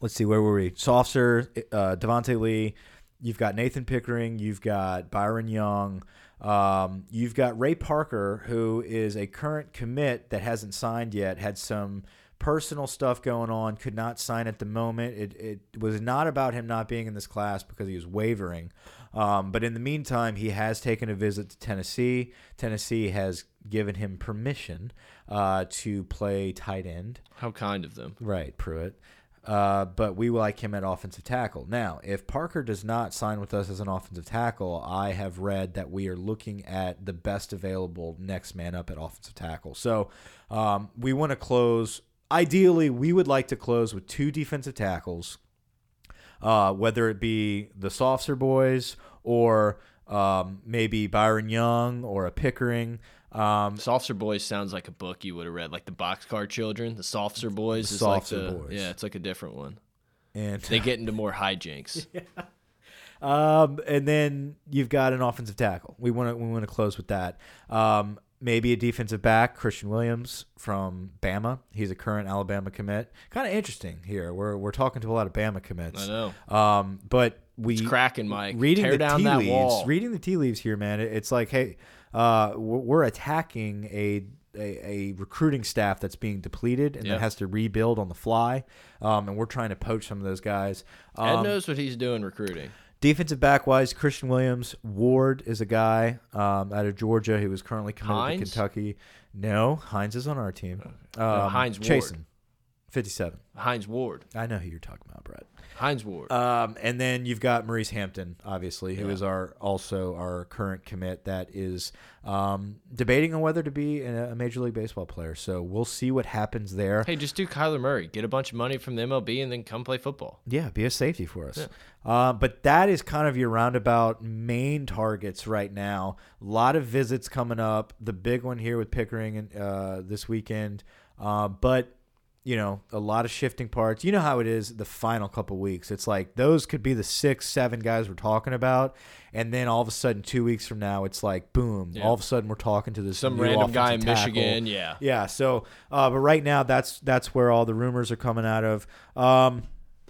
let's see, where were we? Sopsher, uh, Devonta Lee. You've got Nathan Pickering. You've got Byron Young. Um, you've got Ray Parker, who is a current commit that hasn't signed yet. Had some personal stuff going on. Could not sign at the moment. It, it was not about him not being in this class because he was wavering. Um, but in the meantime, he has taken a visit to Tennessee. Tennessee has given him permission uh, to play tight end. How kind of them. Right, Pruitt. Uh, but we like him at offensive tackle. Now, if Parker does not sign with us as an offensive tackle, I have read that we are looking at the best available next man up at offensive tackle. So um, we want to close. Ideally, we would like to close with two defensive tackles, uh, whether it be the Sopsher boys or um, maybe Byron Young or a Pickering. Um, Sopsher Boys sounds like a book you would have read, like the Boxcar Children. The Sopsher Boys is like Softer the Boys. yeah, it's like a different one. and They *laughs* get into more hijinks. *laughs* Um, and then you've got an offensive tackle. We want to we want to close with that. Um, maybe a defensive back, Christian Williams from Bama. He's a current Alabama commit. Kind of interesting here. We're we're talking to a lot of Bama commits. I know. Um, but we It's cracking, Mike. reading Tear the down tea that leaves. wall. Reading the tea leaves here, man. it- It's like, hey, uh, we're attacking a. A, a recruiting staff that's being depleted and Yeah. that has to rebuild on the fly, um, and we're trying to poach some of those guys. Ed Um, knows what he's doing recruiting. Defensive back wise, Christian Williams. Ward is a guy um, out of Georgia who is currently committed Hines? to Kentucky. No, Hines is on our team. Um, No, Hines Ward. Chasen, 57. Hines Ward. I know who you're talking about, Brett. Hines Ward. Um, and then you've got Maurice Hampton, obviously, who Yeah. is our also our current commit that is um, debating on whether to be a a Major League Baseball player. So we'll see what happens there. hey, just do Kyler Murray. Get a bunch of money from the MLB and then come play football. Yeah, be a safety for us. Uh, but that is kind of your roundabout main targets right now. A lot of visits coming up. The big one here with Pickering and uh, this weekend. Uh, but you know, a lot of shifting parts. You know how it is the final couple weeks. It's like those could be the six, seven guys we're talking about, and then all of a sudden, two weeks from now, it's like boom. Yeah. All of a sudden, we're talking to this Some random guy in tackle. Michigan. Yeah. Yeah. So, uh, but right now, that's that's where all the rumors are coming out of. Um,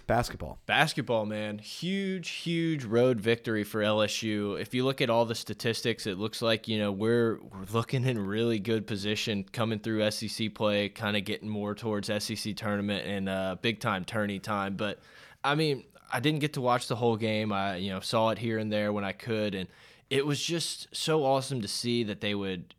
basketball. Basketball, man. Huge, huge road victory for LSU. If you look at all the statistics, it looks like, you know, we're, we're looking in really good position coming through SEC play, kind of getting more towards SEC tournament and uh, big time tourney time. But, I mean, I didn't get to watch the whole game. I, you know, saw it here and there when I could. And it was just so awesome to see that they would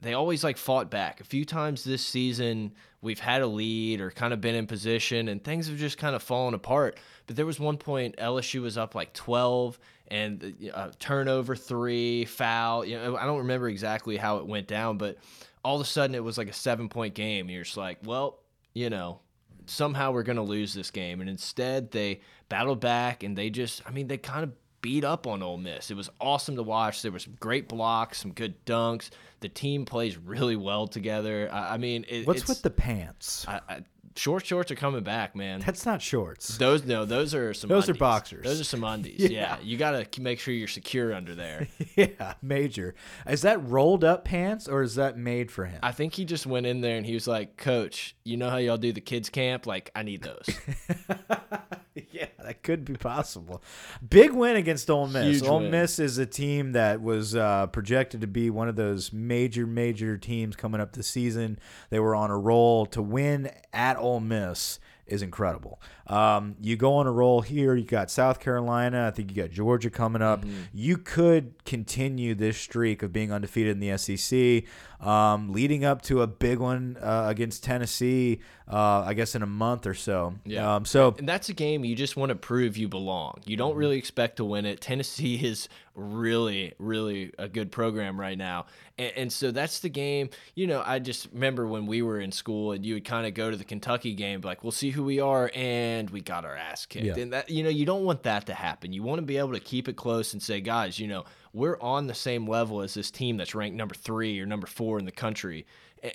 they always like fought back. A few times this season, we've had a lead or kind of been in position, and things have just kind of fallen apart. But there was one point LSU was up like 12 and uh, turnover three, foul. You know, I don't remember exactly how it went down, but all of a sudden it was like a seven point game. You're just like, well, you know, somehow we're going to lose this game. And instead, they battled back and they just, I mean, they kind of beat up on Ole Miss. It was awesome to watch. There was some great blocks, some good dunks. The team plays really well together. I, I mean, it, What's with the pants? I, I, short shorts are coming back, man. That's not shorts. Those no, those are some. Those are boxers. Those are some undies. *laughs* Yeah. yeah. you gotta make sure you're secure under there. *laughs* yeah, major. Is that rolled up pants or is that made for him? I think he just went in there and he was like, "Coach, you know how y'all do the kids camp? Like, I need those." *laughs* *laughs* yeah, that could be possible. Big win against Ole Miss. Huge Ole win. Miss is a team that was uh, projected to be one of those major, major teams coming up this season. They were on a roll to win at Ole Miss is incredible. Um, you go on a roll here. You got South Carolina. I think you got Georgia coming up. Mm-hmm. You could continue this streak of being undefeated in the SEC, um, leading up to a big one uh, against Tennessee. Uh, I guess in a month or so. Yeah. Um, so And that's a game you just want to prove you belong. You Mm-hmm. don't really expect to win it. Tennessee is really, really a good program right now. And, and so that's the game. You know, I just remember when we were in school and you would kind of go to the Kentucky game, like, we'll see who we are. And we got our ass kicked. Yeah. And that, you know, you don't want that to happen. You want to be able to keep it close and say, guys, you know, we're on the same level as this team that's ranked number three or number four in the country.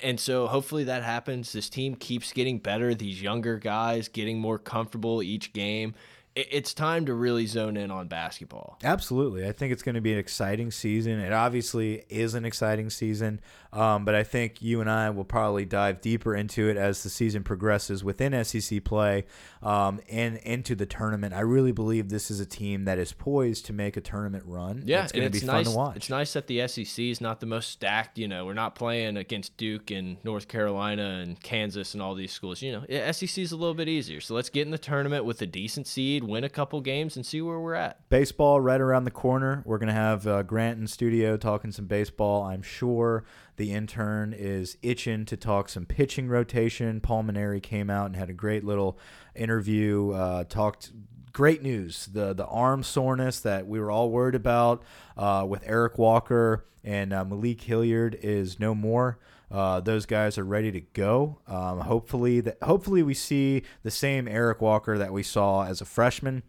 And so hopefully that happens. This team keeps getting better. These younger guys getting more comfortable each game. It's time to really zone in on basketball. Absolutely. I think it's going to be an exciting season. It obviously is an exciting season, um, but I think you and I will probably dive deeper into it as the season progresses within SEC play um, and into the tournament. I really believe this is a team that is poised to make a tournament run. Yeah, it's going to be nice. fun to watch. It's nice that the SEC is not the most stacked. You know, we're not playing against Duke and North Carolina and Kansas and all these schools. You know, SEC is a little bit easier. So let's get in the tournament with a decent seed, win a couple games, and see where we're at. baseball right around the corner. We're going to have uh, Grant in studio talking some baseball. I'm sure the intern is itching to talk some pitching rotation. Paul Mainieri came out and had a great little interview, uh, talked great news. The the arm soreness that we were all worried about uh, with Eric Walker and uh, Malik Hilliard is no more. Uh, those guys are ready to go. Um, hopefully that hopefully we see the same Eric Walker that we saw as a freshman.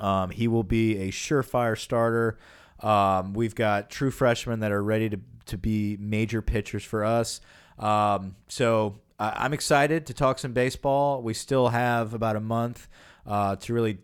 Um, he will be a surefire starter. Um, we've got true freshmen that are ready to, to be major pitchers for us. Um, so I I'm excited to talk some baseball. We still have about a month uh, to really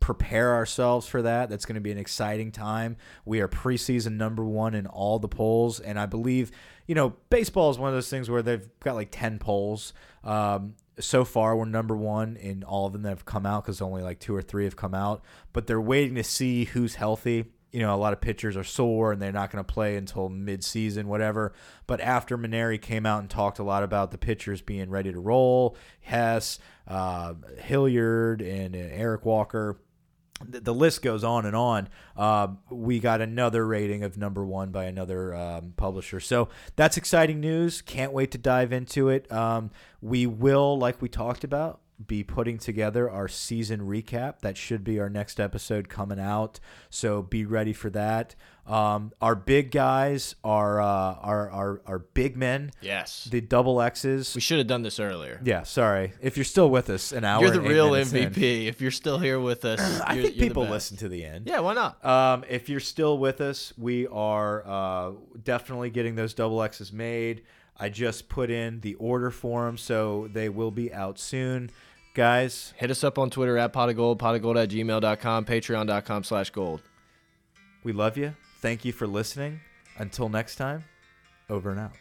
prepare ourselves for that. That's going to be an exciting time. We are preseason number one in all the polls, and I believe you know baseball is one of those things where they've got like ten polls. Um, so far, we're number one in all of them that have come out because only like two or three have come out. But they're waiting to see who's healthy. You know, a lot of pitchers are sore and they're not going to play until mid-season, whatever. But after Mainieri came out and talked a lot about the pitchers being ready to roll, Hess, uh, Hilliard, and uh, Eric Walker, the, the list goes on and on. Uh, we got another rating of number one by another um, publisher. So that's exciting news. Can't wait to dive into it. Um, we will, like we talked about, be putting together our season recap. That should be our next episode coming out. So be ready for that. Um, our big guys are uh, our, our our big men, Yes, the double X's. we should have done this earlier. Yeah, sorry. If you're still with us, an hour. You're the real minutes in. MVP. If you're still here with us, *clears throat* I you're- think people listen to the end. Yeah, why not? Um, if you're still with us, we are uh, definitely getting those double X's made. I just put in the order for them, so they will be out soon. Guys, Hit us up on Twitter at pot of gold, pot of gold at gmail.com, patreon.com slash gold. we love you. Thank you for listening. Until next time, over and out.